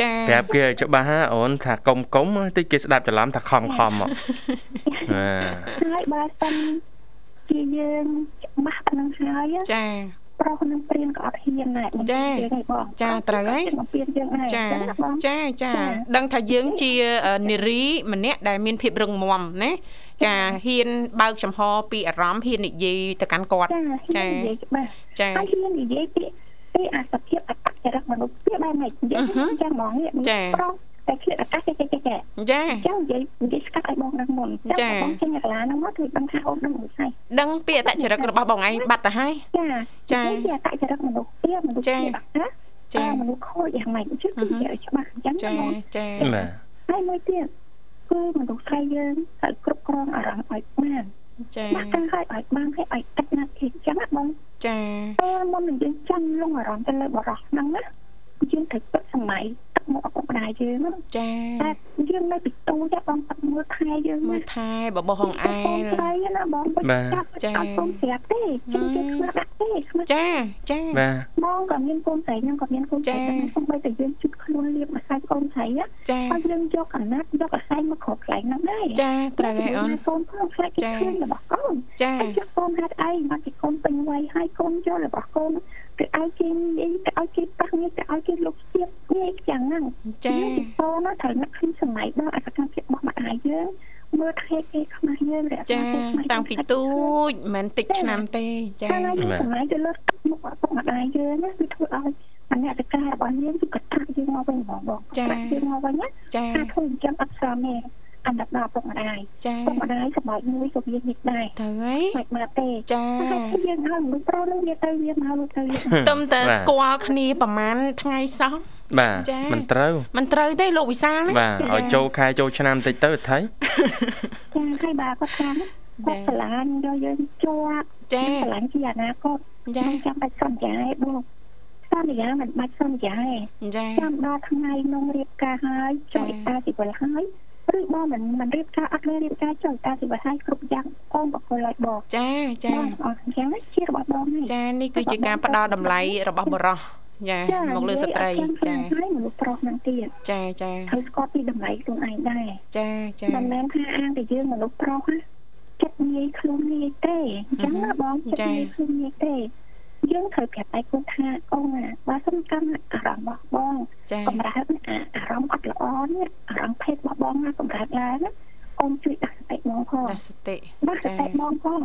ចាប្រាប់គេឲ្យច្បាស់ហ៎អូនថាកុំកុំតិចគេស្ដាប់ច្រឡំថាខំខំមកបាទហើយបើសិនជាយើងច្បាស់ប៉ុណ្្នឹងហើយចា ប្រុសនឹងព្រៀនក៏អត់ហ៊ានដែរយើងឯងបងចាត្រូវហើយបំពេញយើងឯងចាបងចាចាដឹងថាយើងជានារីម្នាក់ដែលមានភាពរឹងមាំណាចាហ៊ានបើកចំហពីអារម្មណ៍ហ៊ាននិយាយទៅកាន់គាត់ចាហ៊ាននិយាយច្បាស់ចាហើយហ៊ាននិយាយពីពីអាសភាពអត្តចរិតមនុស្សពីបែបម៉េចនិយាយចឹងហ្មងនេះប្រុស តែឃ្លាតអាកាសចេះចេះចេះចេះចាចឹងនិយាយនិយាយស្កាត់ឲ្យបងដឹងមុនបងចេញកន្លាហ្នឹងមកគឺដឹងថាអូនដឹងមិនស្អីដឹងពីអតចរិតរបស់បងឯងបាត់ទៅហើយចាចាជាអត្តចរិតមនុស្សពីមនុស្សជាអាកាសចាមនុស្សខូចយ៉ាងម៉េចគឺគឺនិយាយច្បាស់អញ្ចឹងចាបងចាបាទហើយមួយទៀតគឺមនុស្សស្រីយើងត្រូវគ្រប់គ្រងអារម្មណ៍ឲ្យបានចាបាក់ការឲ្យឲ្យបានឲ្យឲ្យទឹកណាត់ទីចឹងណាបងចាតែមុននឹងយើងចាំលងអារម្មណ៍ទៅលើបរិះហ្នឹងណាយើងត្រូវពិតសម័យ ទឹកមកឪពុកម្ដាយយើងណាចាតែយើងនៅពីទូចាបងទឹកមើលថែយើងមើលថែបបោះហងអែលស្រីណាបងចាប់ចាឲ្យកូនប្រាប់ទេគេគេខ្មាស់ដាក់ទេខ្មាស់ចាចាបាទបងក៏មានកូនស្រីខ្ញុំក៏មានកូនស្រីដែរសូម្បីតែយើងជិតខ្លួនលៀបម្សៅកូនស្រីណាចាហើយយើងយកអាណត្តិយកអាស័យមកគ្រប់កន្លែងហ្នឹងដែរចាត្រូវហើយអូនកូនផងខ្លាចគេឃើញរបស់កូនចាហើយយកកូនហេតុអីមកគេកូនពេញវ័យហើយកូនយករបស់កូនទៅឲ្យគេនិយាយទៅឲ្យគេប៉ះនេះទៅឲ្យគេលុបស្ទាប នេះយ៉ាងហ្នឹងចាកូនណាត្រូវនឹកឃើញសម័យដល់អសកម្មភាពរបស់ម្ដាយយើងមើលថែគេខ្មាស់យើងរក្សាចាគេខ្មាស់តាំងពីទូចមិនតិចឆ្នាំទេចាកាលណាយើងសម័យទៅលើទឹកមុខឪពុកម្ដាយយើងណាគឺធ្វើឲ្យអនតការរបស់យើងគឺកតាក់យើងមកវិញហ្មងបងយើងមកវិញណាចាថាធ្វើអញ្ចឹងអត់ស្រាមទេអណ្ដាប់ដល់ឪពុកម្ដាយចាឪពុកម្ដាយសប្បាយមួយក៏វានិចដែរត្រូវហើយមិនមកទេចាហើយយើងឲ្យមនុស្សប្រុសនឹងវាទៅវាមកទៅវាទំតែស្គាល់គ្នាប្រហែលថ្ងៃសោះ បាទចាមិនត្រូវមិនត្រូវទេលោកវិសាលណាបាទឲ្យចូលខែចូលឆ្នាំតិចទៅថៃចាហើយបើគាត់ថាគាត់ឆ្លាញ់យកយើងជាប់ចាឆ្លាញ់ជាអនាគតចាមិនចាំបាច់សន្យាទេបងសន្យាមិនបាច់សន្យាទេចាចាំដល់ថ្ងៃនងរៀបការហើយចុះឯកាជីវិលហើយឬបងមិនមិនរៀបការអត់មានរៀបការចុះតាសិបហើយគ្រប់យ៉ាងអូនបកគលឲ្យបងចាចាបងអស់អញ្ចឹងជារបស់បងហើយចានេះគឺជាការផ្ដល់តម្លៃរបស់បរិស ចាមកលើស្ត្រីចាហើយមនុស្សប្រុសហ្នឹងទៀតចាចាហើយស្គាល់ពីតម្លៃខ្លួនឯងដែរចាចាមិនមែនថាអាងតែយើងមនុស្សប្រុសណាចិត្តងាយខ្លួនងាយទេអញ្ចឹងណាបងចិត្តងាយខ្លួនងាយទេយើងត្រូវប្រាប់ឯខ្លួនថាអូនណាបើសំខាន់អារម្មណ៍របស់បងចាកម្រើកអាអារម្មណ៍អត់ល្អនេះអារម្មណ៍ភេទរបស់បងណាកម្រើកឡើងណាអូនជួយដាក់សតិបងផងដាស់សតិដាក់សចាតិបងផង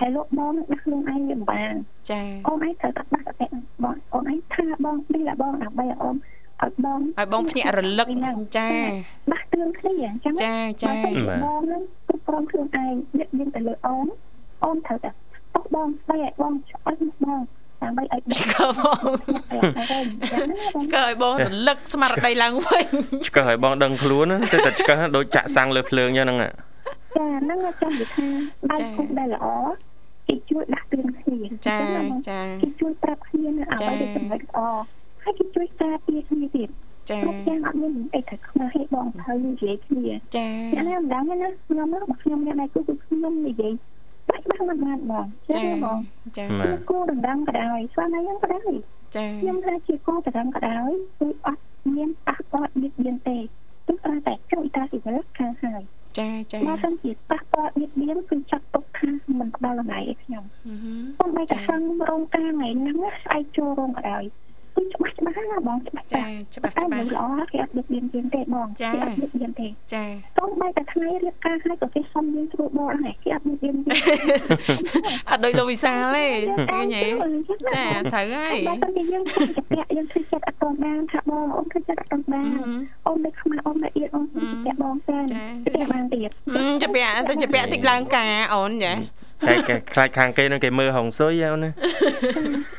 ហើយលោកបងដាក់ខ្លួនឯងវាមិនបានចាអូនឯងត្រូវតែដាក់សតិបងអូនឯងថាបងនេះ là បងដើម្បីឲ្យអូនឲ្យបងឲ្យបងភ្ញាក់រលឹកចាបាស់តឿនគ្នាអញ្ចឹងចាចាបងហ្នឹងគ្រប់គ្រងខ្លួនឯងនិយាយទៅលើអូនអូនត្រូវតែតោះបងស្ដីឲ្យបងឆ្អឹងបងដើម្បីឲ្យបងឆ្កបងឆ្កឲ្យបងរលឹកស្មារតីឡើងវិញឆ្កឹះឲ្យបងដឹងខ្លួនណាទៅតែឆ្កឹះដូចចាក់សាំងលើភ្លើងចឹងហ្នឹងចាហ្នឹងចាំនិយាយថាដៃគុកដែលល្អ គេជួយដាក់ទឿនគ្នាចាចាគេជួយប្រាប់គ្នានៅអ្វីដែលចំណុចល្អហើយគេជួយការពារគ្នាទៀតចាគ្រប់យ៉ាងអត់មានអីត្រូវខ្មាស់ឲ្យបងត្រូវនិយាយគ្នាចាអានេះមិនដឹងទេណាខ្ញុំមកខ្ញុំអ្នកដៃគូគឺខ្ញុំនិយាយបាច់បាស់មិនបានបងចាចាបងចាបាទគូដណ្ដឹងក៏ដោយស្វាមីហ្នឹងក៏ដោយចាខ្ញុំថាជាគូដណ្ដឹងក៏ដោយគឺអត់មានប៉ះពាល់បៀតបៀនទេគឺគ្រាន់តែជួយតាស៊ីវិលខាងហើយ ចាចាបើសិនជាប៉ះពាល់បៀតបៀនគឺចាត់ទុកថាមិនផ្ដល់តម្លៃឲ្យខ្ញុំអឺហឺសូម្បីតែខាងរោងការថ្ងៃហ្នឹងស្អែកចូលរោងក៏ដោយ គឺច្បាស់ច្បាស់ណាបងច្បាស់ចាច្បាស់តែច្បាមិនស់ល្អគេអត់បៀតបៀនយើងទេបងចាគេអត់បៀតបៀនទេចាសូម្បីតែថ្ងៃរៀបការហើយក៏គេសុំយើងធ្វើបរដែរគេអត់មានយើងទេអត់ដូចលោកវិសាលទេឃើញទេចាត្រូវហើយបើមិនយើងខំចាក់យើងធ្វើចិត្តអត់តបានថាបងអូនធ្វើចិត្តអត់តបានអូនមិនខ្មាស់អូនមិនអៀតអូនចាក់បងសែនចាក់បានទៀតអឺចាពាក់ទៅចាពាក់តិចឡើងការអូនចា តែគេខ្លាចខាងគេនឹងគេមើលហងស៊ុយអូនណា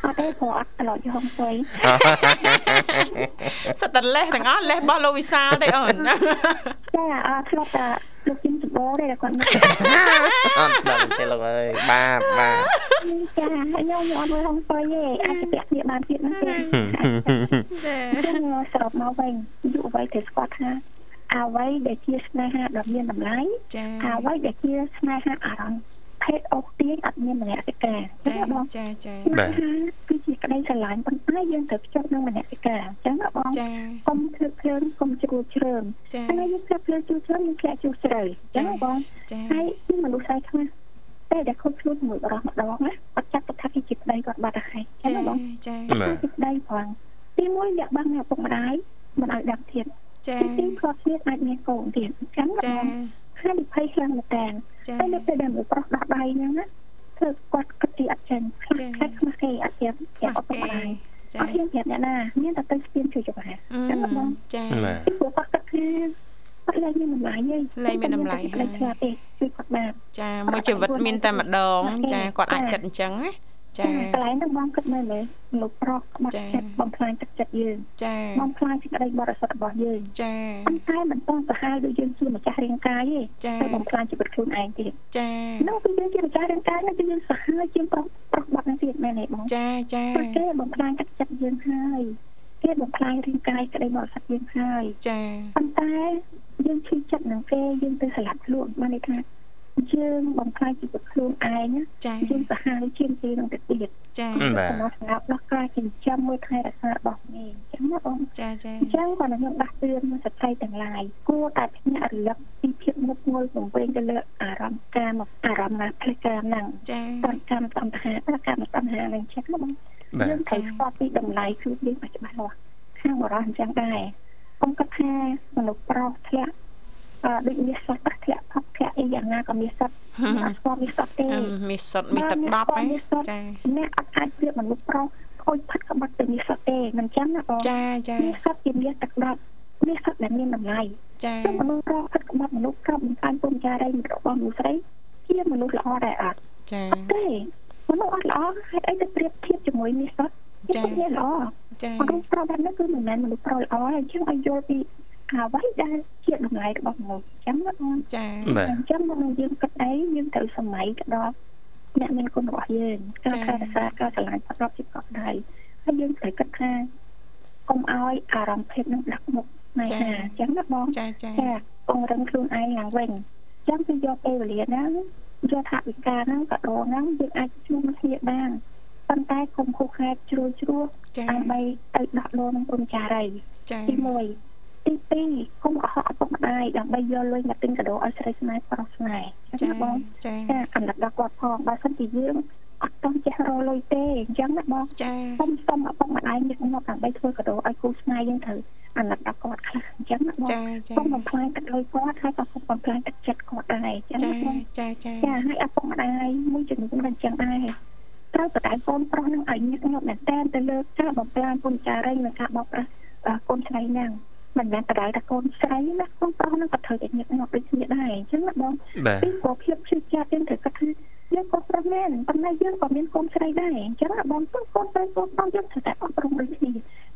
អត់ទេព្រោះអត់ត្រឡប់យកហងស្វ័យសិតតែលេះទាំងអស់លេះរបស់លោកវិសាលទេអូនចាអត់ធ្លាប់តែលោកជិមសបោទេគាត់មកអត់ដល់ទេលោកអើយបាបបាបចាខ្ញុំអត់មើលហងស្វ័យទេអាចចាក់គ្នាបានទៀតហ្នឹងទេចាខ្ញុំសរុបមកវិញយុវវ័យត្រូវស្គាល់ថាអ្វីដែលជាស្នេហាដ៏មានតម្លៃចាអ្វីដែលជាស្នេហាអារម្មណ៍ ភេទអូសទាញអត់មានមនសិការចាចាបងចាចាបាទគឺជាក្តីស្រឡាញ់ប៉ុន្តែយើងត្រូវភ្ជាប់នឹងមនសិការអញ្ចឹងណាបងចាកុំធ្វើភ្លើងកុំជ្រួលជ្រើមចាហើយយើងធ្វើភ្លើងជ្រួលជ្រើមយើងធ្លាក់ជ្រុះជ្រៅអញ្ចឹងណាបងចាហើយគឺមនុស្សស្រីខ្លះតែដែលខុសខ្លួនជាមួយបរិសម្ដងណាអត់ចាត់ទុកថាគេជាប្តីគាត់បាត់ទៅហើយអញ្ចឹងចាណាបងចាបាទជាប្តីផងទីមួយលាក់បាំងអ្នកឪពុកម្ដាយមិនឲ្យដឹងទៀតចាទីពីរគ្រាប់គ្នាអាចមានកូនទៀតអញ្ចឹងណាចាបង ហើយវិភ័យខ្លាំងមែនតើចាតែនៅពេលដែលមនុស្សប្រុសដោះដៃហ្នឹងណាធ្វើគាត់គិតទីអត់ចេញខ្លាចខ្លាចខ្មាស់គេអត់ទៀតគេអត់ប្រហែលចាអត់ហ៊ានប្រាប់អ្នកណាមានតែទៅស្ពានជួយច្បាស់ចឹងបងចាបាទពីព្រោះគាត់គិតថាគាត់លែងមានតម្លៃទេលែងមានតម្លៃហើយលែងឆ្លាតទេជួយគាត់បានចាមួយជីវិតមានតែម្ដងចាគាត់អាចគិតអញ្ចឹងណា ចាកន្លែងហ្នឹងបងគិតមើលមើលលោកប្រុសបាត់ចាចិត្តបំផ្លាញទឹកចិត្តយើងចាបំផ្លាញសេចក្តីបរិសុទ្ធរបស់យើងចាប៉ុន្តែមិនតន់ទៅហើយដូចយើងជាម្ចាស់រាងកាយទេចាតែបំផ្លាញជីវិតខ្លួនឯងទៀតចានោះគឺយើងជាម្ចាស់រាងកាយនោះគឺយើងសាហាវជាងប្រុសប្រុសបាត់ហ្នឹងទៀតមែនទេបងចាចាព្រោះគេបំផ្លាញទឹកចិត្តយើងហើយគេបំផ្លាញរាងកាយក្តីបរិសុទ្ធយើងហើយចាប៉ុន្តែយើងឈឺចិត្តនឹងគេយើងទៅស្លាប់ខ្លួនបានន័យថា យើងបំផ្លាញជីវិតខ្លួនឯងណាចាយើងសាហាវជាងគេនឹងទៅទៀតចាបាទសម្រាប់សម្រាប់ដោះការចិញ្ចឹមមួយថែរក្សារបស់នេះអញ្ចឹងណាបងចាចាអញ្ចឹងគាត់ខ្ញុំដាស់តឿនស្ត្រីទាំងឡាយគួរតែភ្ញាក់រលឹកពីភាពងប់ងល់ពង្វេងទៅលើអារម្មណ៍កាមអារម្មណ៍ណាផ្លេចកាមហ្នឹងចាតន្តកម្មតន្តហាតកម្មតណ្ហានឹងចឹងណាបងបាទយើងត្រូវស្គាល់ពីតម្លៃខ្លួនយើងឲ្យច្បាស់លាស់ខាងបរិសុទ្ធអញ្ចឹងដែរកុំគិតថាមនុស្សប្រុសធ្លាក់អឺ ដូចមានសត្វធ្លាក់ផឹកធ្លាក់អីយ៉ាងណាក៏មានសត្វអត់ស្គាល់មានសត្វទេអឹមមានសុតមានទឹកដប់ហ៎ចាអ្នកអត់អាចប្រៀបមនុស្សប្រុសខូចផាត់ក្បត់ទៅមានសត្វទេមិនចឹងណាបងចាចាមានសត្វជាមានទឹកដប់មានសត្វដែលមានតម្លៃចាតែមនុស្សប្រុសផាត់ក្បត់មនុស្សក្របំផ្លាញពុំចារីរបស់មនុស្សស្រីជាមនុស្សល្អដែរអត់ចាទេមនុស្សអត់ល្អហេតុអីទៅប្រៀបធៀបជាមួយមានសត្វចាវាល្អចាមនុស្សប្រុសបែបនេះគឺមិនមែនមនុស្សប្រុសល្អទេអញ្ចឹងឲ្យយល់ពី អ្វីដែលជាតម្លៃរបស់មនុស្សអញ្ចឹងណាបងចាបាទអញ្ចឹងមកយើងគិតអីយើងត្រូវសម័យទៅដល់អ្នកមានគុណរបស់យើងការថែរក្សាការឆ្លាញ់ប្រកបជាកក់ដៃហើយយើងត្រូវគិតថាកុំឲ្យអារម្មណ៍ភេទនឹងដាក់មុខណៃណាអញ្ចឹងណាបងចាចាចាកង្រឹងខ្លួនឯងឡើងវិញអញ្ចឹងគឺយកពេលវេលាហ្នឹងយកថាវិការហ្នឹងក៏ដងហ្នឹងយើងអាចជួបគ្នាបានប៉ុន្តែកុំខុសខែជ្រួលជ្រួសចាដើម្បីទៅដកលងនឹងព្រំចារីចាទី1 ទី2គុំកុហកឪពុកម្ដាយដើម្បីយកលុយមកទិញកាដូឲ្យស្រីស្នេហ៍ប្រុសស្នេហ៍ចា៎បងចា៎អំណត់ដល់គាត់ផងបើសិនជាយើងអត់ຕ້ອງចេះរលុយទេអញ្ចឹងណាបងចា៎ខ្ញុំសុំឪពុកម្ដាយញឹកញាប់ដើម្បីធ្វើកាដូឲ្យគូស្នេហ៍យើងត្រូវអំណត់ដល់គាត់ខ្លះអញ្ចឹងណាបងចា៎ចា៎គុំបំផ្លាញទឹកលុយគាត់ហើយក៏គុំបំផ្លាញទឹកចិត្តគាត់ដែរអញ្ចឹងណាបងចា៎ចា៎ចា៎ហើយឪពុកម្ដាយមួយចំនួនមិនអញ្ចឹងដែរត្រូវបដាយកូនប្រុសនឹងឲ្យញឹកញាប់មែនតើទៅលើការបំផ្លាញពុនចារីនិងការបោកប្រាស់កូនឆ្នៃហ្នឹង មិនមែនបដៅតែកូនស្រីណាកូនប្រុសនឹងក៏ត្រូវតែញឹកញាប់ដូចគ្នាដែរអញ្ចឹងណាបងបាទពីព្រោះភាពជឿជាក់យើងត្រូវគិតថាយើងក៏ប្រុសមែនប៉ុន្តែយើងក៏មានកូនស្រីដែរអញ្ចឹងណាបងកូនស្រីកូនប្រុសយើងត្រូវតែអប់រំដូចគ្នា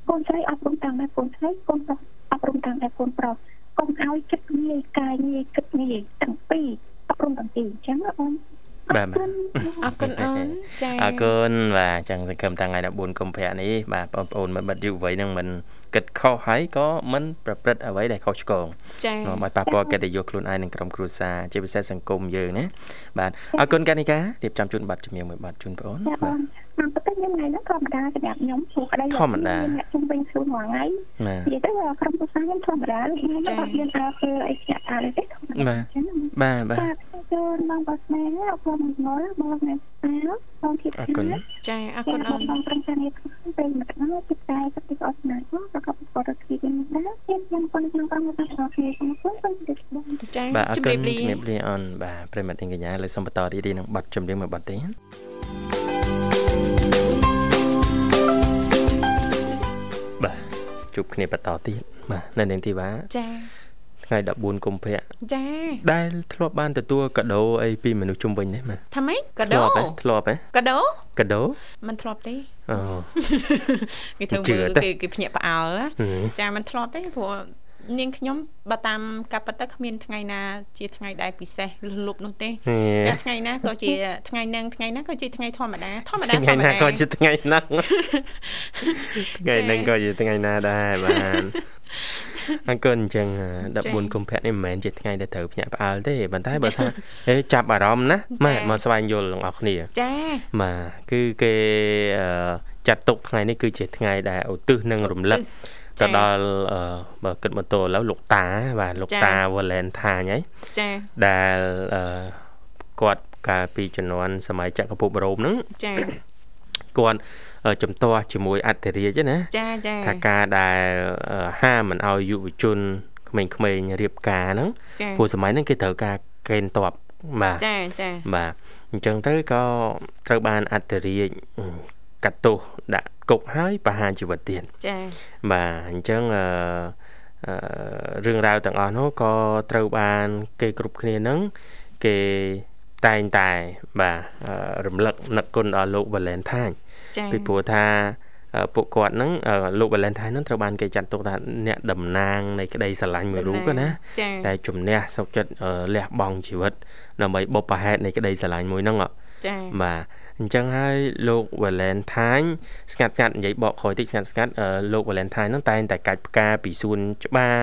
កូនស្រីអប់រំតាមតែកូនស្រីកូនប្រុសអប់រំតាមតែកូនប្រុសកុំឲ្យចិត្តងាយកាយងាយគិតងាយទាំងពីរអប់រំទាំងពីរអញ្ចឹងណាបង បាទបាទអរគុណអូនចាអរគុណបាទអញ្ចឹងសង្ឃឹមតាំងថ្ងៃ14កុម្ភៈនេះបាទបងប្អូនមិត្តមិត្តយុវវ័យនឹងមិនគិតខុសហើយក៏មិនប្រព្រឹត្តអ្វីដែលខុសឆ្គងចានាំឲ្យប៉ះពាល់កិត្តិយសខ្លួនឯងនិងក្រុមគ្រួសារជាពិសេសសង្គមយើងណាបាទអរគុណកានិការៀបចំជូនប័ណ្ណជំនឿមួយប័ណ្ណជូនបងអូនចាបាបងទតាមពិតទៅខ្ញុំថ្ងៃហ្នឹងធម្មតាសម្រាប់ខ្ញុំព្រោះក្តីធម្មតាអ្នកជុំវិញខ្លួនមួយថ្ងៃបាទនិយាយទៅក្រុមគ្រួសារខ្ញុំធម្មតាខ្ញុំអត់មានអើធ្វើអីស្ញាក់អើទេធម្មតាបាទអញ្ចឹងណាបាទបាទបាទ ចូលបងបាស្នេហ៍អរគុណមកបងអ្នកស្នាបងគិតអរគុណចាអរគុគុណណអូអូននបងប្រឹងប្រែងខ្លួនពេលមកដល់ចិត្តតែសតិអត់ស្នាផងប្រកបបរិទ្ធិវិញដែរខ្ញុំខ្ញុំគាត់ក្នុងក្រុមរបស់ខ្ញុំគ្នាសូមអរគុណសូមជម្រាបបងចាបាទអរជំគុរាណបលាជំរាបលាអូនបាទប្រិមត្តទាំងកញ្ញាលើកសូមបន្តរីករាយនឹងប័ណ្ណចម្រៀងមួយប័ណ្ណទៀតបាទជួបគ្នាបន្តទៀតបាទនៅនាងធីវ៉ាចា ថ្ងៃ14កុម្ភៈ ចា ដែលធ្លាប់បានទទួលកាដូអីពីមនុស្សជុំវិញទេបាទ ថាម៉េចកា ធ្លា ដូ ប់ហ៎ធ្លាប់ហ៎ កាដូ កាដូ มันធ្លាប់ទេ អូ គេធ្វើ ជឿ មើល ទេ គេគេភ្ញាក់ផ្អើលណា ហឹម ចាมันធ្លាប់ទេព្រោះនាងខ្ញុំបើតាមការពិតទៅគ្មានថ្ងៃណាជាថ្ងៃដែលពិសេសលុបលុបនោះទេ ហេ ចាថ្ងៃណាក៏ជាថ្ងៃហ្នឹងថ្ងៃណាក៏ជាថ្ងៃធម្មតាធម្មតា ថ្ងៃ ធម្ម ណា តា ក៏ជាថ្ងៃហ្នឹងថ្ងៃហ្នឹងក៏ជាថ្ងៃណាដែរបាទ អរគុណអញ្ចឹង14កុម្ភៈនេះមិនមែនជាថ្ងៃដែលត្រូវភ្ញាក់ផ្អើលទេប៉ុន្តែបើថាហេចាប់អារម្មណ៍ណាម៉ែមកស្វែងយល់ទាំងអស់គ្នាចាបាទគឺគេអឺចាត់ទុកថ្ងៃនេះគឺជាថ្ងៃដែលឧទ្ទិសនិងរំលឹកទៅដល់អឺបើគិតមកទល់ឥឡូវលោកតាបាទលោកតា Valentine ហើយចាដែលអឺគាត់កាលពីជំនាន់សម័យចក្រភពរ៉ូមហ្នឹងចា គាត់អឺជំទាស់ជាមួយអធិរាជណាចាចាថាការដែលអឺហាមមិនឲ្យយុវជនក្មេងៗរៀបការហ្នឹងចាព្រោះសម័យហ្នឹងគេត្រូវការកេណ្ឌតបបាទចាចាបាទអញ្ចឹងទៅក៏ត្រូវបានអធិរាជអឺកាត់ទោសដាក់គុកហើយប្រហារជីវិតទៀតចាបាទអញ្ចឹងអឺអឺរឿងរ៉ាវទាំងអស់នោះក៏ត្រូវបានគេគ្រប់គ្នានឹងគេ តែងតែបាទអឺរំលឹកនឹកគុណដល់លោក Valentine ចាពីព្រោះថាអឺពួកគាត់ហ្នឹងអឺលោក Valentine ហ្នឹងត្រូវបានគេចាត់ទុកថាអ្នកតំណាងនៃក្តីស្រឡាញ់មួយរូបណាចាដែលជំនះសុខចិត្តអឺលះបង់ជីវិតដើម្បីបុព្វហេតុនៃក្តីស្រឡាញ់មួយហ្នឹងអចាបាទ អញ្ចឹងហើយលោក Valentine ស្ងាត់ស្ងាត់និយាយបកក្រោយតិចស្ងាត់ស្ងាត់អឺលោក Valentine ហ្នឹងតែងតែកាច់ផ្កាពីសួនច្បារ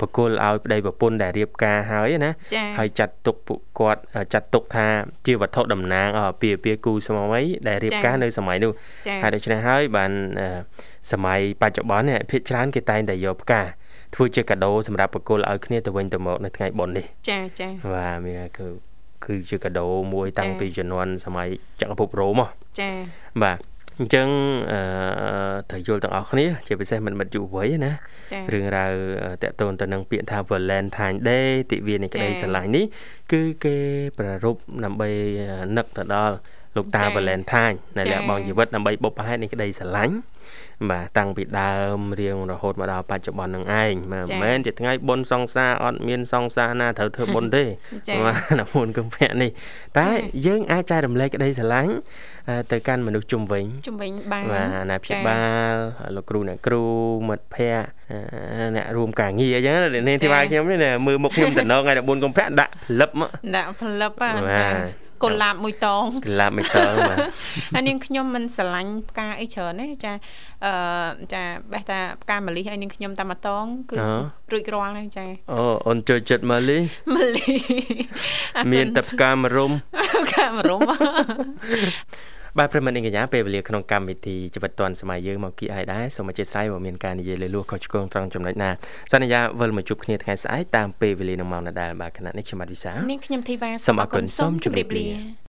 បកគលឲ្យប្តីប្រពន្ធដែលរៀបការហើយណាចាហើយចាត់ទុកពួកគាត់អឺចាត់ទុកថាជាវត្ថុតំណាងអពីពីគូស្ម័យដែលរៀបការនៅសម័យនោះចាហើយដូច្នេះហើយបានអឺសម័យបច្ចុប្បន្ននេះភាគច្រើនគេតែងតែយកផ្កាធ្វើជាកាដូសម្រាប់ប្រគល់ឲ្យគ្នាទៅវិញទៅមកនៅថ្ងៃបុណ្យនេះចាចាបាទមានន័យគឺ គឺជាកាដូមួយ តាំងចា៎ពីជំនាន់សម័យចក្រភពរ៉ូមហ៎ចាបាទអញ្ចឹងអឺត្រូវយល់ទាំងអស់គ្នា ជាពិសេសមិត្តមិត្តយុវវ័យណាចារឿងរ៉ាវតកតូនទៅនឹងពាក្យថា Valentine Day ទិវានៃក្តីចា៎ស្រឡាញ់នេះគឺគេប្រារព្ធដើម្បីនឹកទៅដល់ លោកតាចា៎ Valentine ដែលលះចា៎បង់ជីវិតដើម្បីបុព្វហេតុនៃក្តីស្រឡាញ់បាទតាំងពីដើមរៀងរហូតមកដល់បច្ចុប្បន្ននឹងឯងបាទចា៎មិនមែនជាថ្ងៃបុណ្យសង្សារអត់មានសង្សារណាត្រូវធ្វើបុណ្យទេចា៎បាទដល់មុនកុម្ភៈនេះតែចា៎យើងអាចចែករំលែកក្តីស្រឡាញ់អឺទៅកាន់មនុស្សជុំវិញជំវិញបានបាទអាណាព្យាចា៎បាលលោកគ្រូអ្នកគ្រូមិត្តភ័ក្តិអឺអ្នករួមការងារអញ្ចឹងណានាងធីវ៉ាខ្ញុំនេះណាមើលមុខខ្ញុំតំណងថ្ងៃ14កុម្ភៈដាក់ផលិបមកដាក់ផលិបបាចាទ កុលាបមួយតងកលាបមិនតើបាទហើយនាងខ្ញុំមិនស្រឡាញ់ផ្កាអីច្រើនទេចាអឺចាបេះតាផ្កាម្លិះឲ្យនាងខ្ញុំតែម្តងគឺរួចរាល់ហើយចាអូអូនចូលចិត្តមកលីម្លិះអរគុណមានតែផ្កាមរុំផ្កាមរុំ បាទប្រិមត្តនាងកញ្ញាពេលវេលាក្នុងកម្មវិធីជីវិតឌွန်សម័យយើងមកគីឲ្យដែរសូមអធិស្ឋានបើមានការនិយាយលើលួសខុសឆ្គងត្រង់ចំណុចណាសន្យាវិលមកជួបគ្នាថ្ងៃស្អែកតាមពេលវេលានឹងម៉ោងដដែលបាទខណៈនេះខ្ញុំបាទវិសាលនាងខ្ញុំធីវ៉ាសូមអរគុណសូមជម្រាបលាលា